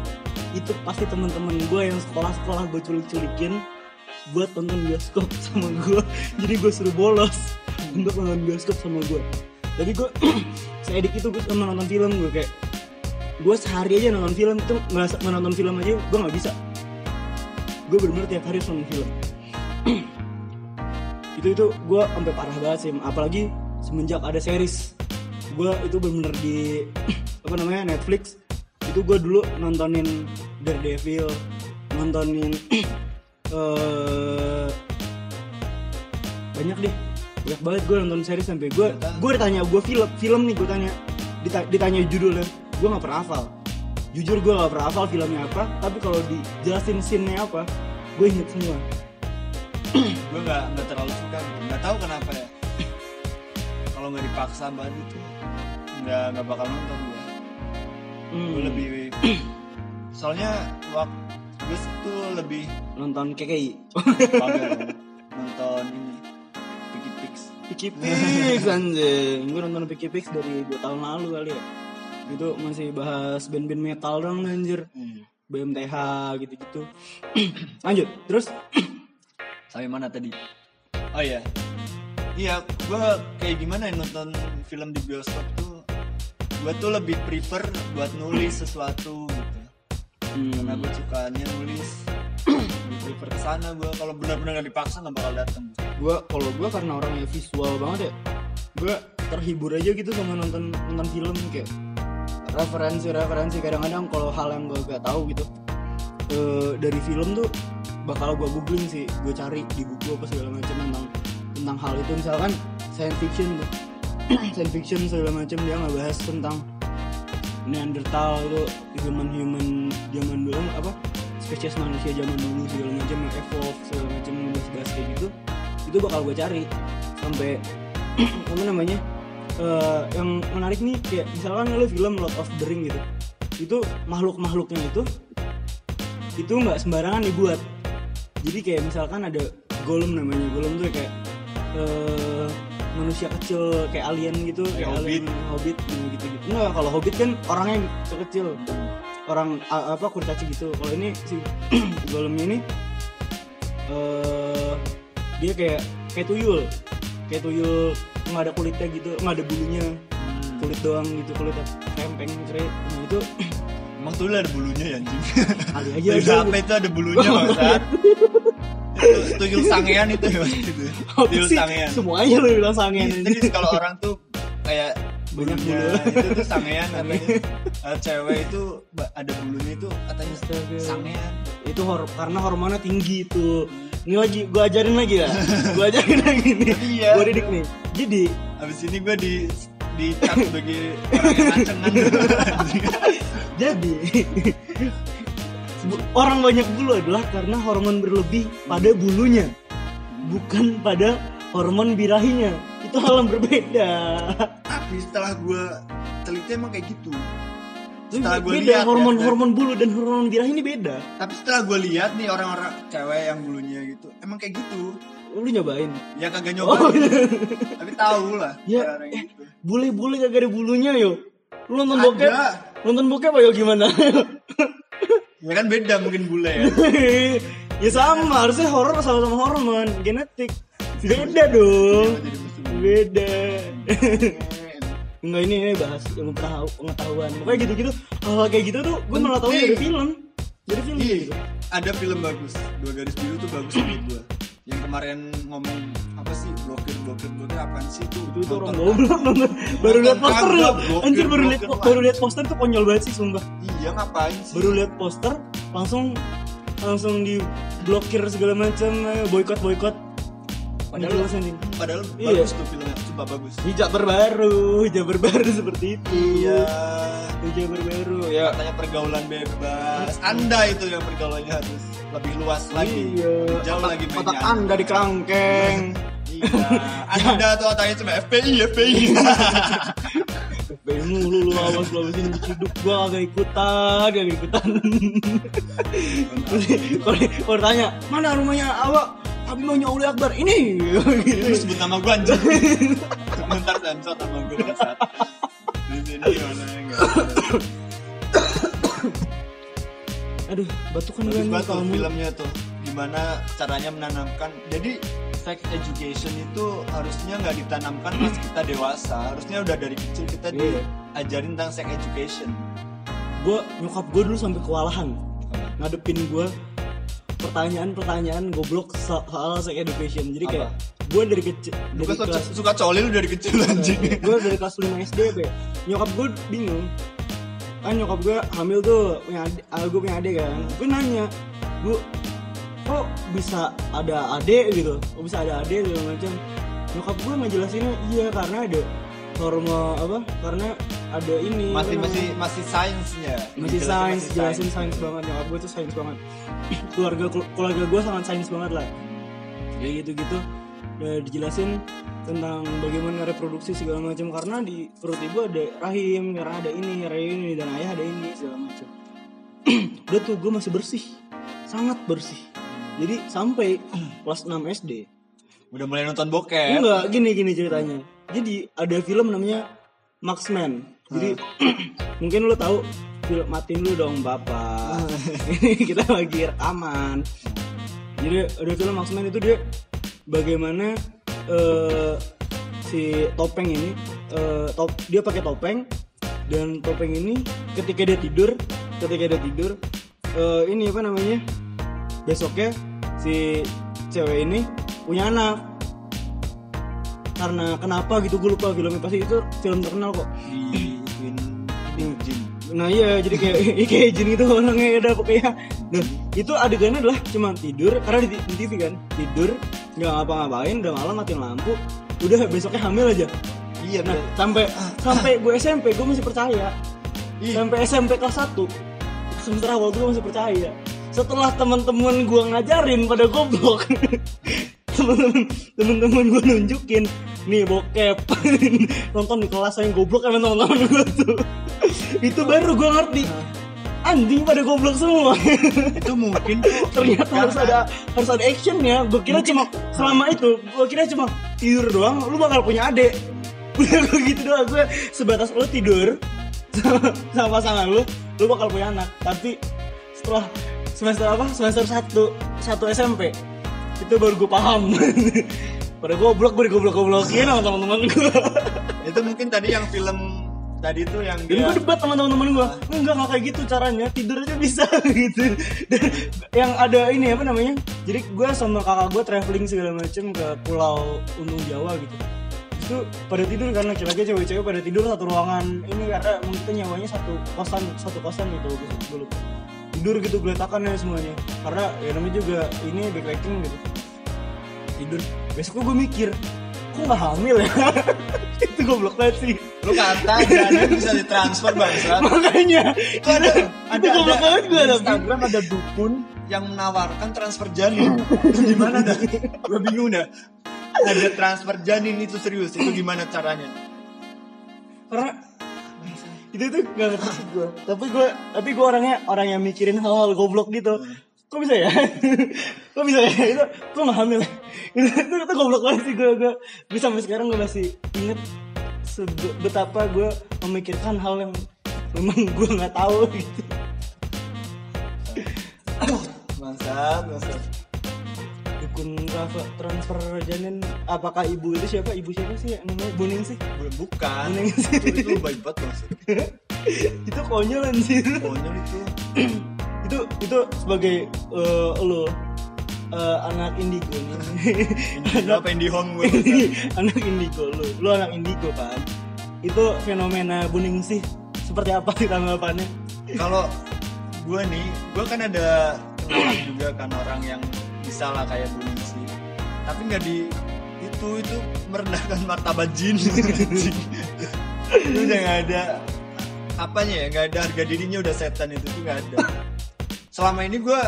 itu pasti teman-teman gue yang sekolah-sekolah gue culik-culikin buat nonton bioskop sama gue jadi gue suruh bolos untuk nonton bioskop sama gue jadi gue seedik itu gue sama nonton film gue kayak gue sehari aja nonton film itu nggak menonton film aja gue nggak bisa. Gue bener-bener tiap hari nonton film. Itu itu gue sampai parah banget sih apalagi semenjak ada series. Gue itu bener-bener di apa namanya Netflix itu gue dulu nontonin Daredevil nontonin eh banyak deh. Banyak banget gue nonton series sampai gue gue ditanya gue film film nih gue tanya. Dita- ditanya judulnya. Gue nggak pernah hafal. Jujur gue nggak pernah hafal filmnya apa tapi kalau dijelasin scene-nya apa gue inget semua. Gue nggak nggak terlalu suka gitu. Nggak tahu kenapa ya. Kalau nggak dipaksa banget itu nggak nggak bakal nonton Hmm, gue lebih soalnya waktu gue tuh lebih nonton KKI nonton ini Picky Pix Picky Pix anjing. Gue nonton Picky Pix dari 2 tahun lalu kali ya. Itu masih bahas band-band metal dong anjir. BMTH gitu-gitu. Lanjut terus? Sampai mana tadi? Oh iya. Iya gue kayak gimana ya nonton film di bioskop tuh gue tuh lebih prefer buat nulis sesuatu gitu. Karena gue sukanya nulis. Lebih prefer ke sana. Gue kalau benar-benar gak dipaksa nggak bakal datang gue kalau gue karena orangnya visual banget ya gue terhibur aja gitu sama nonton nonton film kayak referensi-referensi. Kadang-kadang kalau hal yang gue gak tahu gitu eh, dari film tuh bakal gue googling sih. Gue cari di buku apa segala macam tentang tentang hal itu. Misalkan science fiction tuh science fiction segala macam dia nggak bahas tentang Neanderthal itu human human zaman dulu apa spesies manusia zaman dulu segala macam yang evolve segala macam bahas-bahas kayak gitu itu bakal gue cari sampai apa namanya eh, yang menarik nih kayak misalkan lu film Lord of the Ring gitu itu makhluk-makhluknya itu itu nggak sembarangan dibuat. Jadi kayak misalkan ada Gollum namanya Gollum tuh kayak eh, manusia kecil kayak alien gitu kayak Hobbit. alien hobbit gitu gitu nggak kalau hobbit kan orangnya kecil orang apa kurcaci gitu. Kalau ini si Gollum ini eh dia kayak kayak tuyul. Kayak tuyul nggak ada kulitnya gitu nggak ada bulunya. Kulit doang gitu kulitnya kempeng keren. Nah itu emang tuh ada bulunya ya anjing? Kali aja tuyul ada apa itu ada bulunya maksud tuyul sangean itu. Ya gitu. Tuyul sangean. Semuanya lu bilang sangean jadi kalau orang tuh kayak Banyak bulunya bulu. itu tuh sangean katanya Eh, cewek itu ada bulunya itu katanya sangean. Itu hor karena hormonnya tinggi itu. Ini lagi gua ajarin lagi ya. Gua ajarin lagi nih. Iya. gua didik nih. Jadi Abis ini gue di dicap sebagai orang yang ngacengan jadi orang banyak bulu adalah karena hormon berlebih pada bulunya bukan pada hormon birahinya. Itu hal yang berbeda. Tapi setelah gue teliti emang kayak gitu. Itu setelah gue lihat hormon ya, hormon bulu dan hormon birahi ini beda. Tapi setelah gue lihat nih orang-orang cewek yang bulunya gitu emang kayak gitu. Lu nyobain? Ya kagak Oh, nyoba iya. tapi tahu lah Ya, yang gitu. bule-bule gak ada bulunya yo. Lu nonton Ada. bokep? Nonton bokep ayo gimana ya kan beda mungkin bule ya. Ya sama harusnya horor sama-sama hormon genetik. Beda dong beda. Enggak ini, ini bahas ilmu pengetahu- pengetahuan. Pokoknya gitu-gitu Hal kayak gitu tuh gue malah tahu dari film. Dari film kayak gitu. Ada film bagus. Dua garis biru tuh bagus menurut gue kemarin ngomong apa sih blokir blokir blokir apaan sih itu? Itu, itu orang goblok nonton. Baru lihat poster lo Anjir baru lihat baru lihat poster tuh konyol banget sih sumpah. Iya ngapain sih? Baru lihat poster langsung langsung di blokir segala macam boykot boykot padahal Winding. padahal Iya. bagus tuh filmnya coba bagus. Hijab berbaru hijab berbaru seperti itu. Iya hijab berbaru ya. Katanya pergaulan bebas. Anda itu yang pergaulannya harus lebih luas lagi. Iya. Jauh lagi otak mainnya. Anda di kerangkeng iya. Anda tuh otaknya cuma FPI FPI FPI mulu lu awas lu awas ini hidup gua agak ikutan agak ikutan. Kalau tanya mana rumahnya awak kami maunya Uli Akbar ini. Lu sebut nama gua anjing. Bentar sensor nama gua aduh batukan banget tuh kamu filmnya tuh gimana caranya menanamkan. Jadi sex education itu harusnya nggak ditanamkan pas kita dewasa harusnya udah dari kecil kita Iya. diajarin tentang sex education. Gue nyokap gue dulu sampai kewalahan. Ngadepin gue pertanyaan-pertanyaan goblok so- soal sex education. Jadi kayak gue dari kecil dari kan kelas suka, suka coli lu dari kecil anjing. gue dari kelas 5 SD be. Nyokap gue bingung. Kan nyokap gue hamil tuh punya adik, ah, gue punya adik kan. Gue nanya bu kok bisa ada adik gitu? Kok bisa ada adik? segala macam. Nyokap gue ngejelasinnya iya karena ada hormon apa? Karena ada ini. Masih masih masih sainsnya. Masih sains jelasin sains. banget. Nyokap gue tuh sains banget. Keluarga keluarga gue sangat sains banget lah. Kayak gitu gitu udah dijelasin tentang bagaimana reproduksi segala macam. Karena di perut ibu ada rahim karena ada ini rahim ini dan ayah ada ini segala macam. Udah tuh gue masih bersih. Sangat bersih. Jadi sampai kelas 6 SD udah mulai nonton bokep. Enggak, gini gini ceritanya. Jadi ada film namanya Marksman. Jadi mungkin lu tahu film matiin lu dong bapak. Ini kita lagi rekaman. Jadi ada film Marksman itu dia bagaimana eh, si topeng ini eh, top dia pakai topeng dan topeng ini ketika dia tidur ketika dia tidur eh, ini apa namanya besoknya si cewek ini punya anak karena kenapa gitu gue lupa filmnya pasti itu film terkenal kok nah iya jadi kayak kayak jin itu orangnya ada pokoknya. Nah itu adegannya adalah cuma tidur karena di, di TV kan tidur nggak ngapa-ngapain udah malam matiin lampu udah besoknya hamil aja. Iya nah sampai sampai gue SMP gue masih percaya. Ih. sampai SMP kelas 1 semester awal tuh gue masih percaya. Setelah teman-teman gue ngajarin pada goblok teman-teman teman-teman gue nunjukin nih bokep. Nonton di kelas yang goblok emang teman-teman gue tuh itu baru gue ngerti. Anjing pada goblok semua. Itu mungkin ternyata harus ada harus ada actionnya gue kira cuma selama itu gue kira cuma tidur doang. Lu bakal punya adik. Udah gue gitu doang. Gue sebatas lu tidur sama, sama pasangan lu lu bakal punya anak. Tapi setelah semester apa? Semester satu satu SMP itu baru gue paham. Pada goblok gue digoblok goblokin sama teman-teman gue itu mungkin tadi yang film tadi tuh yang dan dia gue debat sama teman-teman gue enggak nggak kayak gitu caranya. Tidur aja bisa gitu. Dan yang ada ini apa namanya? Jadi gue sama kakak gue traveling segala macem ke pulau Untung Jawa gitu. Itu pada tidur kan laki-laki cewek-cewek pada tidur satu ruangan. Ini karena emang kita nyawanya satu kosan satu kosan gitu lupa. Tidur gitu geletakan ya semuanya. Karena ya namanya juga ini backpacking gitu. Tidur. Besoknya gue mikir kok nggak hamil ya? Itu goblok banget sih. Lu kata janin bisa ditransfer bangsa makanya itu ada ada ada banget gue tapi. Instagram ada dukun yang menawarkan transfer janin. Itu gimana dah? Gue bingung dah. Ada transfer janin itu serius itu gimana caranya? Karena itu tuh gak ngerti gue tapi gue tapi gue orangnya orang yang mikirin hal-hal goblok gitu kok bisa ya? Kok bisa ya? Itu kok nggak hamil itu, itu, itu goblok banget sih. Gue gue gue sampai sekarang gue masih inget betapa gue memikirkan hal yang memang gue nggak tahu. Gitu bangsat bangsat. Dukun Rafa transfer janin. Apakah ibu itu siapa? Ibu siapa sih? Namanya Buning sih? Bukan. Buning sih. Itu, baik banget bangsat itu konyol anjir. Konyol itu itu itu sebagai eh, lo eh, anak indigo nih. Indigo apa indie home gue anak indigo lo lo anak indigo kan itu fenomena buning sih. Seperti apa sih tanggapannya? Kalau gue nih gue kan ada kenalan juga kan orang yang bisa lah kayak buning sih. Tapi nggak di itu itu merendahkan martabat jin. Itu udah nggak ada apanya ya nggak ada harga dirinya udah setan itu tuh nggak ada selama ini gue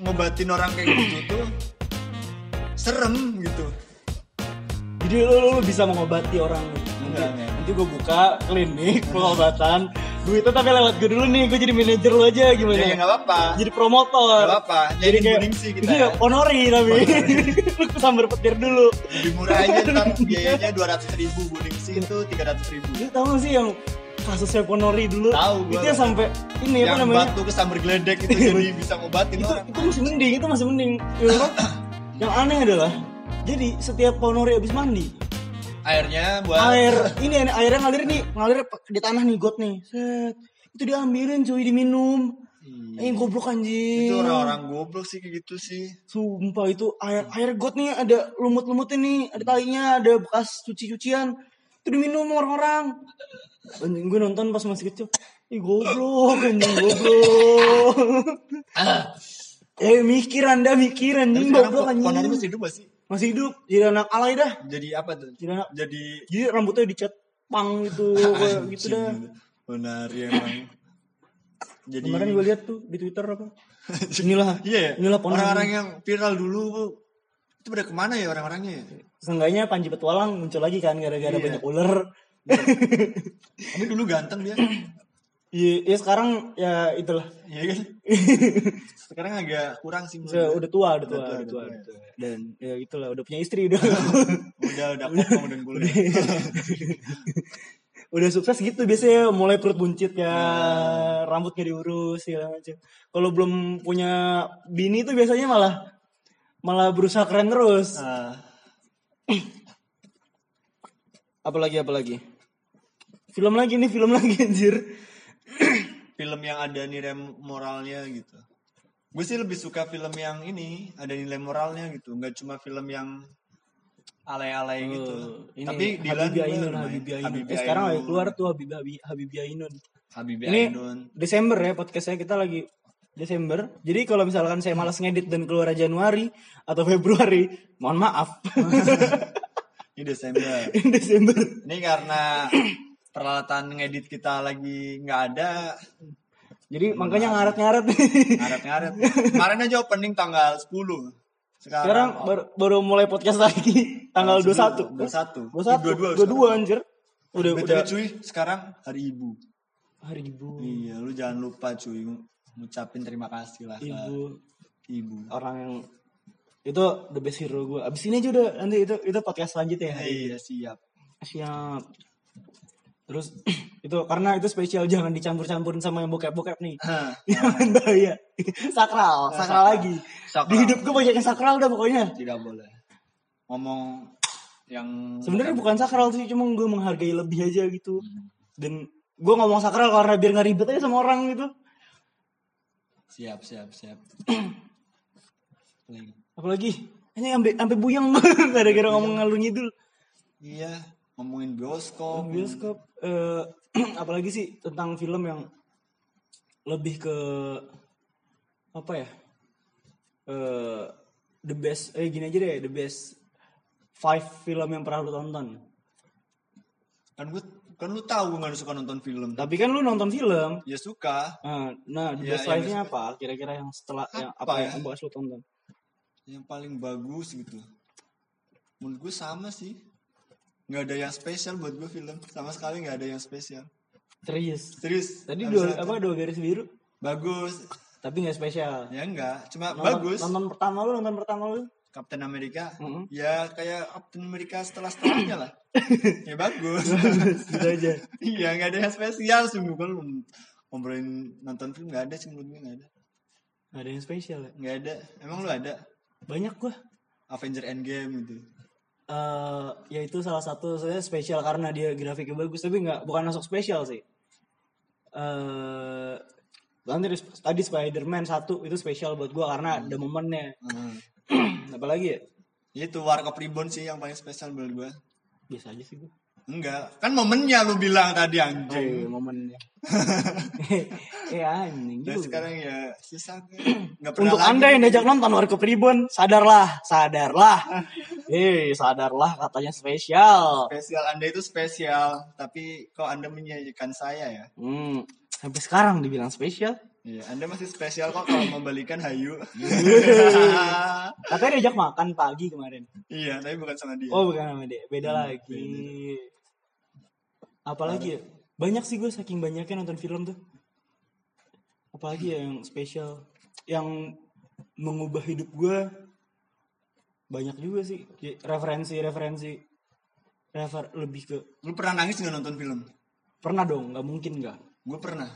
ngobatin orang kayak gitu tuh serem gitu Jadi lu, lu bisa mengobati orang nanti, Enggak, nanti gue buka klinik pengobatan. Duitnya tapi lewat gue dulu nih, gue jadi manajer lu aja gimana? ya nggak apa-apa Jadi promotor. nggak apa-apa jadi kuning sih kita Iya, honori tapi. lu kesambar petir dulu. lebih murah aja ntar biayanya dua ratus ribu kuning sih itu tiga ratus ribu tau gak sih yang kasusnya Ponori dulu? Tahu. Itu yang sampai ini apa yang namanya? batu kesambar geledek itu jadi bisa ngobatin itu orang itu masih mending itu masih mending Ya, apa? yang aneh adalah jadi setiap ponori habis mandi airnya buat air ini ini, airnya ngalir nih ngalir di tanah nih got nih set itu diambilin cuy diminum Iya. eh goblok anjing itu orang-orang goblok sih kayak gitu sih sumpah itu air air got nih ada lumut-lumutnya nih ada talinya ada bekas cuci-cucian itu diminum orang-orang anjing gue nonton pas masih kecil. Ih goblok anjing goblok. Eh mikir anda mikir anjing goblok anjing. Ponari masih hidup gak sih? Masih hidup. Jadi anak alay dah. Jadi apa tuh? Jadi anak jadi jadi rambutnya dicat pang gitu kayak gitu dah. Ponari emang. Jadi kemarin gue lihat tuh di twitter apa? Inilah. Iya ya? Inilah orang-orang yang viral dulu Bu. itu pada ke mana ya orang-orangnya? Ya seenggaknya Panji Petualang muncul lagi kan gara-gara Iya. banyak ular ini dulu ganteng dia Iya, ya sekarang ya itulah. iya kan sekarang agak kurang sih Udah, gue. udah tua, udah tua, Udah tua, udah udah tua, tua. udah tua. Dan ya itulah, udah punya istri udah. udah udah kopong dan kuliah udah sukses gitu biasanya mulai perut buncit ya, Nah. rambut gak diurus segala macam. Kalau belum punya bini tuh biasanya malah malah berusaha keren terus. Ah, Apalagi apalagi. Film lagi nih, film lagi anjir. film yang ada nilai moralnya gitu gue sih lebih suka film yang ini ada nilai moralnya gitu nggak cuma film yang alay-alay gitu Oh, ini tapi Dilan Habibie Ainun. Habibie Ainun. Habibie Eh, sekarang lagi keluar tuh Habibie Habibie, Habibie Ainun. Habibie Ini Ainun Desember ya podcastnya kita lagi Desember. Jadi kalau misalkan saya malas ngedit dan keluar Januari atau Februari, mohon maaf. ini Desember Ini Desember. ini karena peralatan ngedit kita lagi nggak ada Jadi makanya ngaret-ngaret. ngaret-ngaret kemarin aja opening tanggal 10 sekarang, Sekarang baru, baru mulai podcast lagi tanggal 21. 21 21. 22 22 anjir. Udah BTW, udah cuy sekarang hari ibu hari ibu. iya lu jangan lupa cuy ngucapin terima kasih lah ke Ibu ibu orang yang itu the best hero gue. Abis ini aja udah nanti itu itu podcast selanjutnya ya. iya siap Siap. Terus itu karena itu spesial jangan dicampur-campurin sama yang bokep-bokep nih. Yang bahaya. sakral, sakral lagi. sakral. Di hidup gue banyak yang sakral dah pokoknya. tidak boleh ngomong yang Sebenarnya bukan sakral sih, cuma gue menghargai lebih aja gitu. Dan gue ngomong sakral karena biar nggak ribet aja sama orang gitu. siap siap siap Lagi. Apalagi hanya sampai sampai buyang gara-gara ngomong ngalur ngidul. iya ngomongin bioskop Bioskop eh, apalagi sih tentang film yang lebih ke apa ya? Eh the best eh gini aja deh, the best five film yang pernah lu tonton. kan gue kan lu tahu gue nggak suka nonton film Tapi kan lu nonton film. ya suka Nah, nah the Ya, best yang five-nya apa? Kira-kira yang setelah yang Apa apa ya? yang bahas lu tonton? yang paling bagus gitu menurut gue sama sih nggak ada yang spesial buat gue film. Sama sekali nggak ada yang spesial. Serius. serius. Tadi dua apa dua garis biru, bagus. Tapi nggak spesial. ya enggak cuma Nonton, bagus. Nonton pertama lu, nonton pertama lu. Captain America. Mm-mm. ya kayak Captain America setelah setelahnya lah. Ya bagus. Gitu aja. iya nggak ada yang spesial. Sungguh kalau ngobrolin nonton film nggak ada sih menurut gue nggak ada. Nggak ada yang spesial ya. nggak ada. Emang lu ada? Banyak gua. Avenger Endgame gitu eh ya itu salah satu saya spesial karena dia grafiknya bagus tapi nggak bukan masuk spesial sih. Eh nanti tadi Spider-Man satu itu spesial buat gua karena ada momennya. Hmm. apalagi ya? Itu War of Ribbon sih yang paling spesial menurut gue biasa aja sih gua Enggak, kan momennya lu bilang tadi Oh, anjing. iya, momennya. eh anjing Dan juga. sekarang ya susah gue. Nggak pernah Untuk lagi. anda yang diajak nonton Warkop Ribbon, sadarlah, sadarlah. Eh, sadarlah katanya spesial. spesial Anda itu spesial, tapi kok Anda menyanyikan saya ya? Hmm, sampai sekarang dibilang spesial. Iya, Anda masih spesial kok kalau membalikan Hayu. Katanya diajak makan pagi kemarin. iya, tapi bukan sama dia. Oh, bukan sama dia, beda Hmm, lagi. Apalagi ya? Banyak sih gue saking banyaknya nonton film tuh. Apalagi ya yang spesial, yang mengubah hidup gue banyak juga sih Kayak referensi-referensi refer lebih ke Lu pernah nangis nggak nonton film? pernah dong nggak mungkin nggak Gue pernah.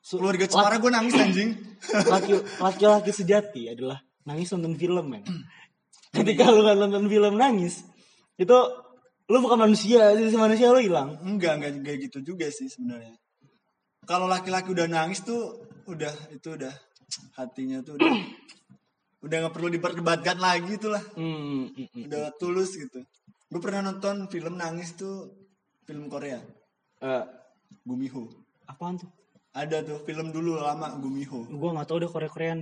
Su- Keluarga Cemara gue nangis anjing. laki laki-laki sejati adalah nangis nonton film men ketika lu nonton film nangis itu lu bukan manusia sisi manusia lu hilang Enggak, enggak enggak gitu juga sih sebenarnya. Kalau laki-laki udah nangis tuh udah itu udah hatinya tuh udah udah nggak perlu diperdebatkan lagi tuh lah. hmm, hmm, hmm. Udah tulus gitu. Gue pernah nonton film nangis tuh film Korea, Eh, Gumiho. apaan tuh Ada tuh film dulu lama Gumiho. gue nggak tahu deh Korea Korean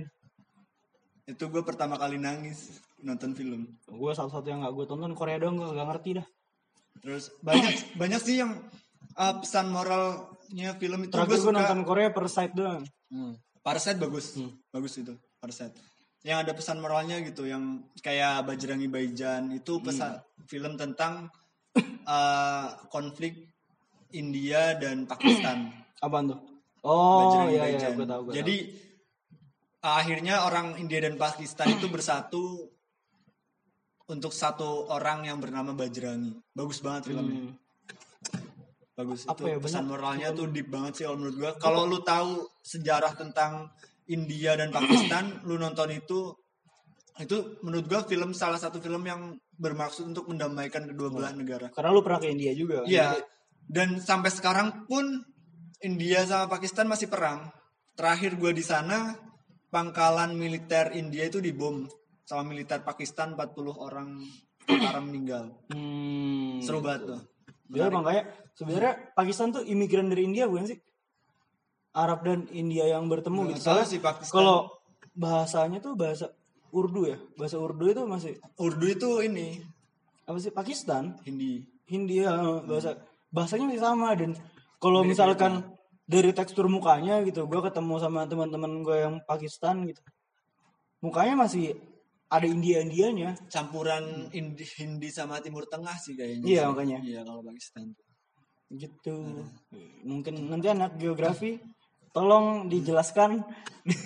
Itu gue pertama kali nangis nonton film. gue satu-satu yang nggak gue tonton Korea doang gue nggak ngerti dah Terus banyak banyak sih yang uh, pesan moralnya film itu terakhir gue suka. nonton Korea per site doang Hmm. Parasite bagus, bagus itu Parasite. Yang ada pesan moralnya gitu, yang kayak Bajrangi Baijan itu pesan film tentang uh, konflik India dan Pakistan. apaan tuh oh iya iya gue tahu gue Jadi uh, akhirnya orang India dan Pakistan itu bersatu untuk satu orang yang bernama Bajrangi. Bagus banget filmnya. Bagus Apa itu ya, pesan moralnya tuh deep banget sih kalau menurut gua. Kalau lu tahu sejarah tentang India dan Pakistan, lu nonton itu itu menurut gua film salah satu film yang bermaksud untuk mendamaikan kedua belah negara. karena lu pernah ke India juga? Iya. Dan sampai sekarang pun India sama Pakistan masih perang. Terakhir gua di sana pangkalan militer India itu dibom sama militer Pakistan 40 orang tentara meninggal. hmm, Seru banget tuh. Ya makanya sebenarnya Pakistan tuh imigran dari India bukan sih? Arab dan India yang bertemu Nggak gitu. Soalnya sih Pakistan. Kalau bahasanya tuh bahasa Urdu ya. Bahasa Urdu itu masih Urdu itu ini apa sih Pakistan, Hindi. Hindia bahasa bahasanya masih sama dan kalau misalkan dari tekstur mukanya gitu, gue ketemu sama teman-teman gue yang Pakistan gitu, mukanya masih ada India-Indianya. campuran Hindi, Hindi sama Timur Tengah sih kayaknya. Iya, sih. makanya. Iya kalau Pakistan. gitu mungkin nanti anak geografi tolong dijelaskan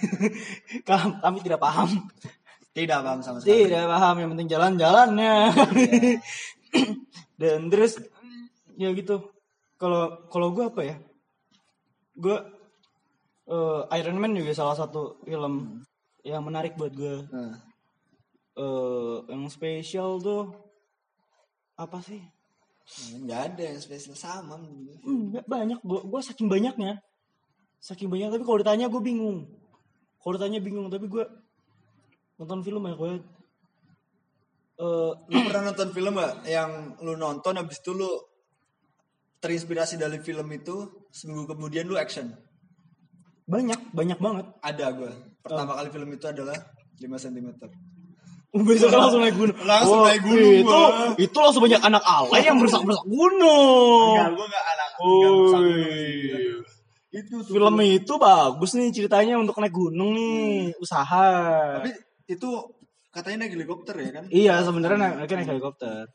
Kam- kami tidak paham Tidak paham sama sekali. tidak paham yang penting jalan-jalannya dan terus ya gitu kalau kalau gue apa ya gue eh, Iron Man juga salah satu film yang menarik buat gue Nah, eh yang spesial tuh apa sih nggak ada yang spesial sama. gue. Enggak banyak gue gue saking banyaknya saking banyak tapi kalau ditanya gue bingung kalau ditanya bingung tapi gue nonton film banyak banget Eh, Lu pernah nonton film gak yang lu nonton habis itu lu terinspirasi dari film itu seminggu kemudian lu action? banyak banyak banget Ada gue. Pertama kali film itu adalah 5 cm. Besok langsung naik gunung Langsung naik gunung itu gua. itu langsung banyak anak alay yang berusak berusak gunung Enggak, gue gak anak. sih. Itu tuh. film itu bagus nih ceritanya untuk naik gunung nih usaha Tapi itu katanya naik helikopter ya kan? iya sebenarnya naik, naik, naik helikopter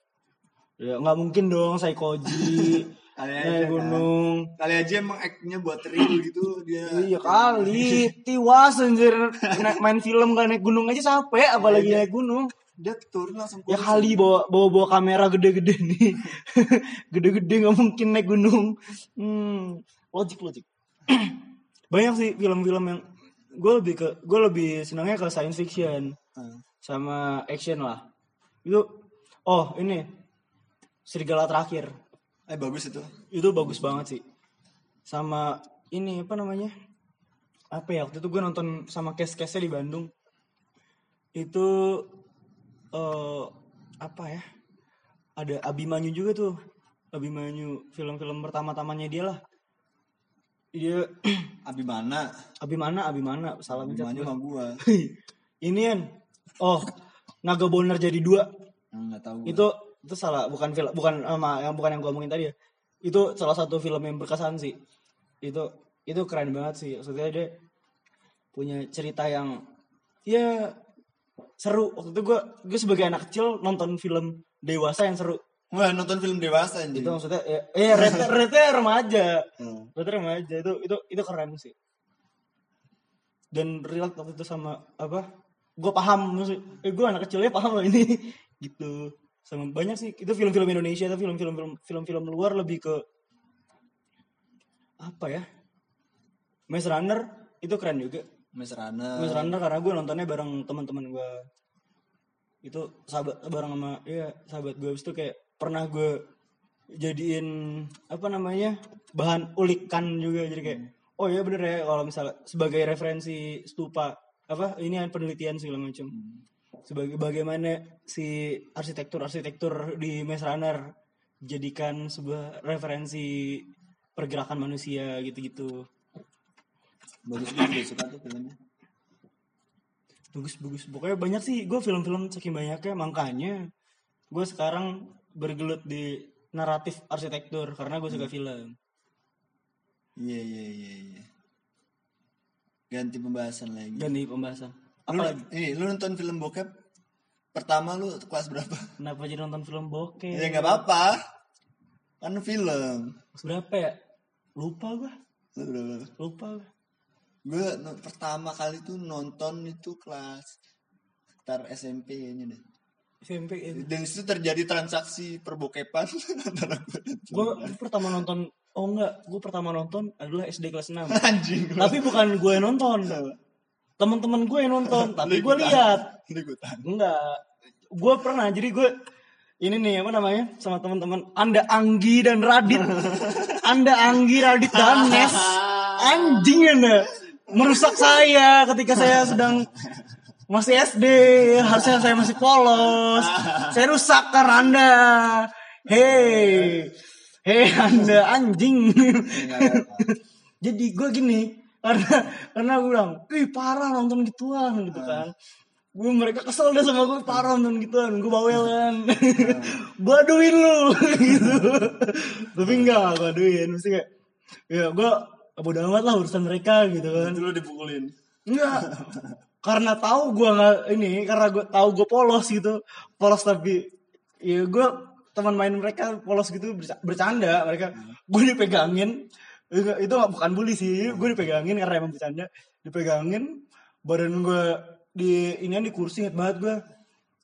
ya nggak mungkin dong saya koji Kali aja naik kan. gunung Kali aja emang act-nya buat real gitu dia. Iya kali, tiwas anjir naik main film kan naik gunung aja capek, apalagi naik gunung. Dia turun langsung Ya kali bawa bawa bawa kamera gede-gede nih, gede-gede nggak mungkin naik gunung. Hmm, logik logik. Banyak sih film-film yang gue lebih ke gue lebih senangnya ke science fiction Nah, sama action lah. Itu oh ini serigala terakhir Eh bagus itu. itu bagus banget sih. Sama ini apa namanya? Apa ya waktu itu gue nonton sama case case di Bandung. Itu eh apa ya? Ada Abimanyu juga tuh. Abimanyu film-film pertama-tamanya dia lah. Dia Abimana. Abimana Abimana salah gua. sama gua. Ini kan oh Naga Boner jadi dua. Nah, nggak tahu itu itu salah bukan film bukan sama yang bukan yang gua omongin tadi ya. Itu salah satu film yang berkesan sih. Itu itu keren banget sih. Maksudnya dia punya cerita yang ya seru. Waktu itu gua gue sebagai anak kecil nonton film dewasa yang seru. Wah nonton film dewasa anjing. Itu maksudnya ya, eh rate rate remaja. Hmm. rate remaja. Itu itu itu keren sih. Dan relate waktu itu sama apa? Gue paham maksud eh gue anak kecilnya paham loh ini. Gitu sama banyak sih. Itu film-film Indonesia itu film-film film film-film luar lebih ke apa ya? Maze Runner itu keren juga. Maze Runner. Maze Runner karena gue nontonnya bareng teman-teman gue itu sahabat bareng sama ya sahabat gue itu kayak pernah gue jadiin apa namanya bahan ulikan juga. Jadi kayak oh iya bener ya kalau misalnya sebagai referensi stupa apa ini penelitian segala macam sebagai bagaimana si arsitektur arsitektur di Maze Runner jadikan sebuah referensi pergerakan manusia gitu-gitu? Bagus gue juga suka tuh filmnya. Bagus bagus. Pokoknya banyak sih. Gue film-film saking banyaknya. Makanya gue sekarang bergelut di naratif arsitektur karena gue suka film. Iya iya iya iya. Ganti pembahasan lagi. Ganti pembahasan lu, apalagi? ini lu nonton film bokep? Pertama lu kelas berapa? Kenapa jadi nonton film bokeh ya nggak apa-apa. Kan film. Kelas berapa ya? Lupa gue Lu berapa? lupa gue gue no- pertama kali tuh nonton itu kelas sekitar SMP kayaknya deh. SMP ya. dan itu terjadi transaksi perbokepan antara gue dan gue pertama nonton oh enggak gue pertama nonton adalah SD kelas 6 anjing tapi bukan gue yang nonton teman-teman gue yang nonton tapi gue lihat Enggak. Gue pernah jadi gue ini nih apa namanya sama teman-teman Anda Anggi dan Radit. Anda Anggi, Radit dan Nes. Anjing Anda. Merusak saya ketika saya sedang masih SD. Harusnya saya masih polos. Saya rusak karena Anda. Hei. Hei Anda anjing. Jadi gue gini karena karena gue bilang, ih parah nonton gituan gitu kan. Gue mereka kesel deh sama gue parah nonton gituan, gue bawel kan. gue aduin lu gitu. Tapi enggak gue aduin, mesti kayak ya gue bodo amat lah urusan mereka gitu kan. itu lu dipukulin Enggak. karena tahu gue nggak ini, karena gue tahu gue polos gitu, polos tapi ya gue teman main mereka polos gitu berca- bercanda mereka gue dipegangin Enggak, itu nggak bukan bully sih. Gue dipegangin karena emang bercanda. Dipegangin badan gue di ini di kursi inget banget gue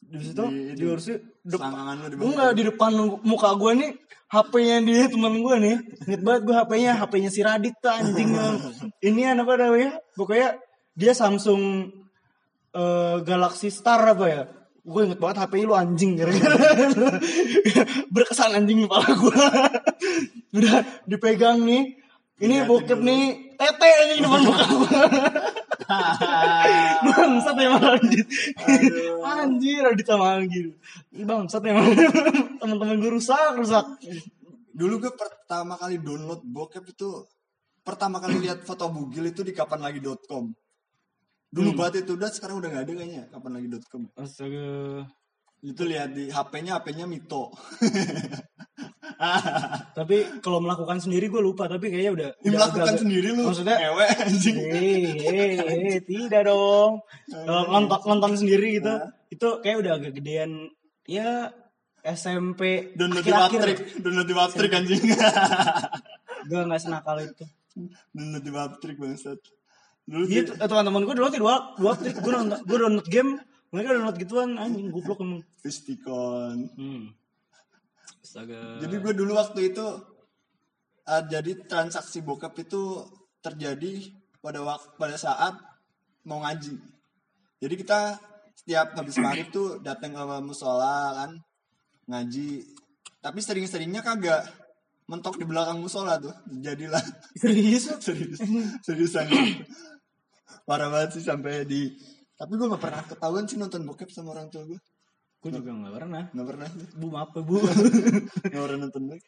di situ Di- di, kursi dep- selangkangan lu di enggak di depan muka gue nih HP-nya dia teman gue nih. Inget banget gue HP-nya HP-nya si Radit tuh anjing. Ini apa namanya pokoknya dia Samsung eh, Galaxy Star apa ya? Gue inget banget HP-nya lu anjing. Gara-gara berkesan anjing di kepala gue udah dipegang nih ini bokep nih. Tete anjing depan muka gue bangsat emang Radit anjir. Radit sama Anggi. Bangsat emang teman-teman gue rusak rusak. Dulu gue pertama kali download bokep itu pertama kali lihat foto bugil itu di kapanlagi.com dulu banget itu udah sekarang udah nggak ada kayaknya kapanlagi.com astaga. Itu lihat di HP-nya HP-nya Mito tapi kalau melakukan sendiri gue lupa tapi kayaknya udah udah melakukan agak-agak- sendiri lu maksudnya ewe anjing. Eh eh eh, tidak dong. Kalau nonton nonton sendiri gitu itu kayak udah agak gedean ya SMP download di Waptrik download di Waptrik anjing. Gue nggak senakal itu. Download di Waptrik bangsat. Dulu Iya, tuh, teman-teman gue dulu dua dua trik gue download gue download game mereka download gituan anjing goblok emang. Fistikon Hmm. Astaga. Jadi gue dulu waktu itu uh, jadi transaksi bokep itu terjadi pada waktu pada saat mau ngaji. Jadi kita setiap habis maghrib tuh datang ke musola kan ngaji. Tapi sering-seringnya kagak mentok di belakang musola tuh. Jadilah serius serius seriusan. Parah banget sih sampai di tapi gue gak pernah ketahuan sih nonton bokep sama orang tua gue. Gue juga nggak pernah. nggak pernah Bu maaf ya, bu. nggak pernah nonton baik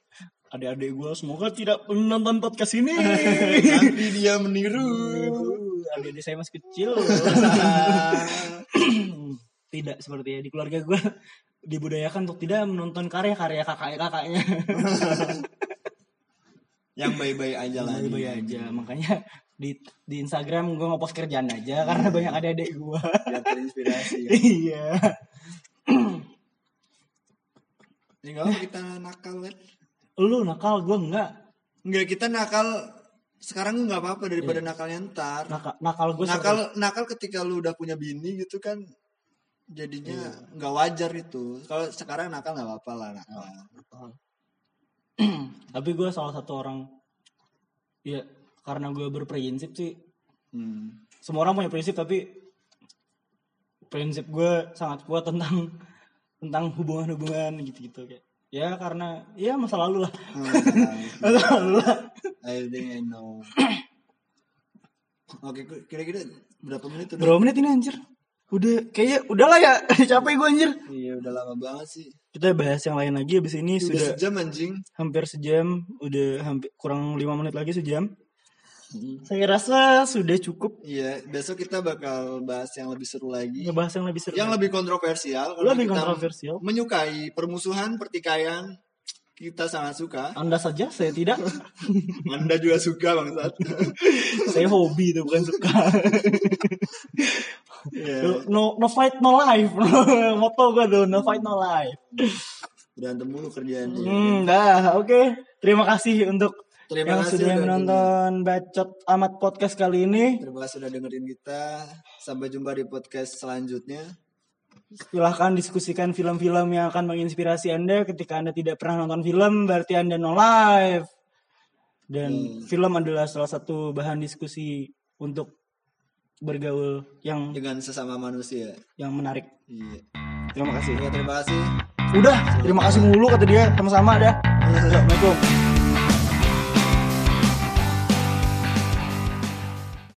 Adik-adik gue semoga tidak menonton podcast ini. nanti dia meniru Adik-adik saya masih kecil. tidak seperti ya di keluarga gue dibudayakan untuk tidak menonton karya-karya kakak-kakaknya. yang baik-baik aja lah Bayi-bayi aja. Makanya di di Instagram gue ngepost kerjaan aja karena banyak adik-adik gue. biar terinspirasi ya. iya. Ya nggak apa kita nakal kan? Lu nakal, gue enggak. Enggak kita nakal. Sekarang nggak apa-apa daripada nakalnya ntar. Nakal, nakal gue nakal nakal ketika lu udah punya bini gitu kan jadinya nggak wajar itu. Kalau sekarang nakal nggak apa-apa lah nakal. Tapi gue salah satu orang ya karena gue berprinsip sih. Hmm. semua orang punya prinsip tapi prinsip gue sangat kuat tentang tentang hubungan-hubungan gitu-gitu kayak ya karena ya masa lalu lah. Hmm, masa lalu lah. I think I know. Oke kira-kira berapa menit udah? Berapa menit ini anjir? Udah kayaknya udahlah ya capek gue anjir. Iya udah lama banget sih. Kita bahas yang lain lagi abis ini udah sudah sejam anjing. hampir sejam udah hampir kurang lima menit lagi sejam saya rasa sudah cukup. Iya besok kita bakal bahas yang lebih seru lagi. Ngebahas yang lebih seru yang lebih kontroversial. Lebih kita kontroversial. menyukai permusuhan pertikaian kita sangat suka. Anda saja saya tidak. Anda juga suka bangsat saya hobi itu bukan suka. Iya. no no fight no life. Moto gue tuh no fight no life. Berantem mulu kerjaannya hmm dah oke. Terima kasih untuk Terima yang kasih sudah udah menonton bacot amat podcast kali ini. Terima kasih sudah dengerin kita. Sampai jumpa di podcast selanjutnya. Silahkan diskusikan film-film yang akan menginspirasi anda. Ketika anda tidak pernah nonton film berarti anda no life. Dan film adalah salah satu bahan diskusi untuk bergaul yang dengan sesama manusia. yang menarik. Iya. Terima kasih. Oke, terima kasih. Udah terima kasih mulu kata dia. Sama-sama dah. Assalamualaikum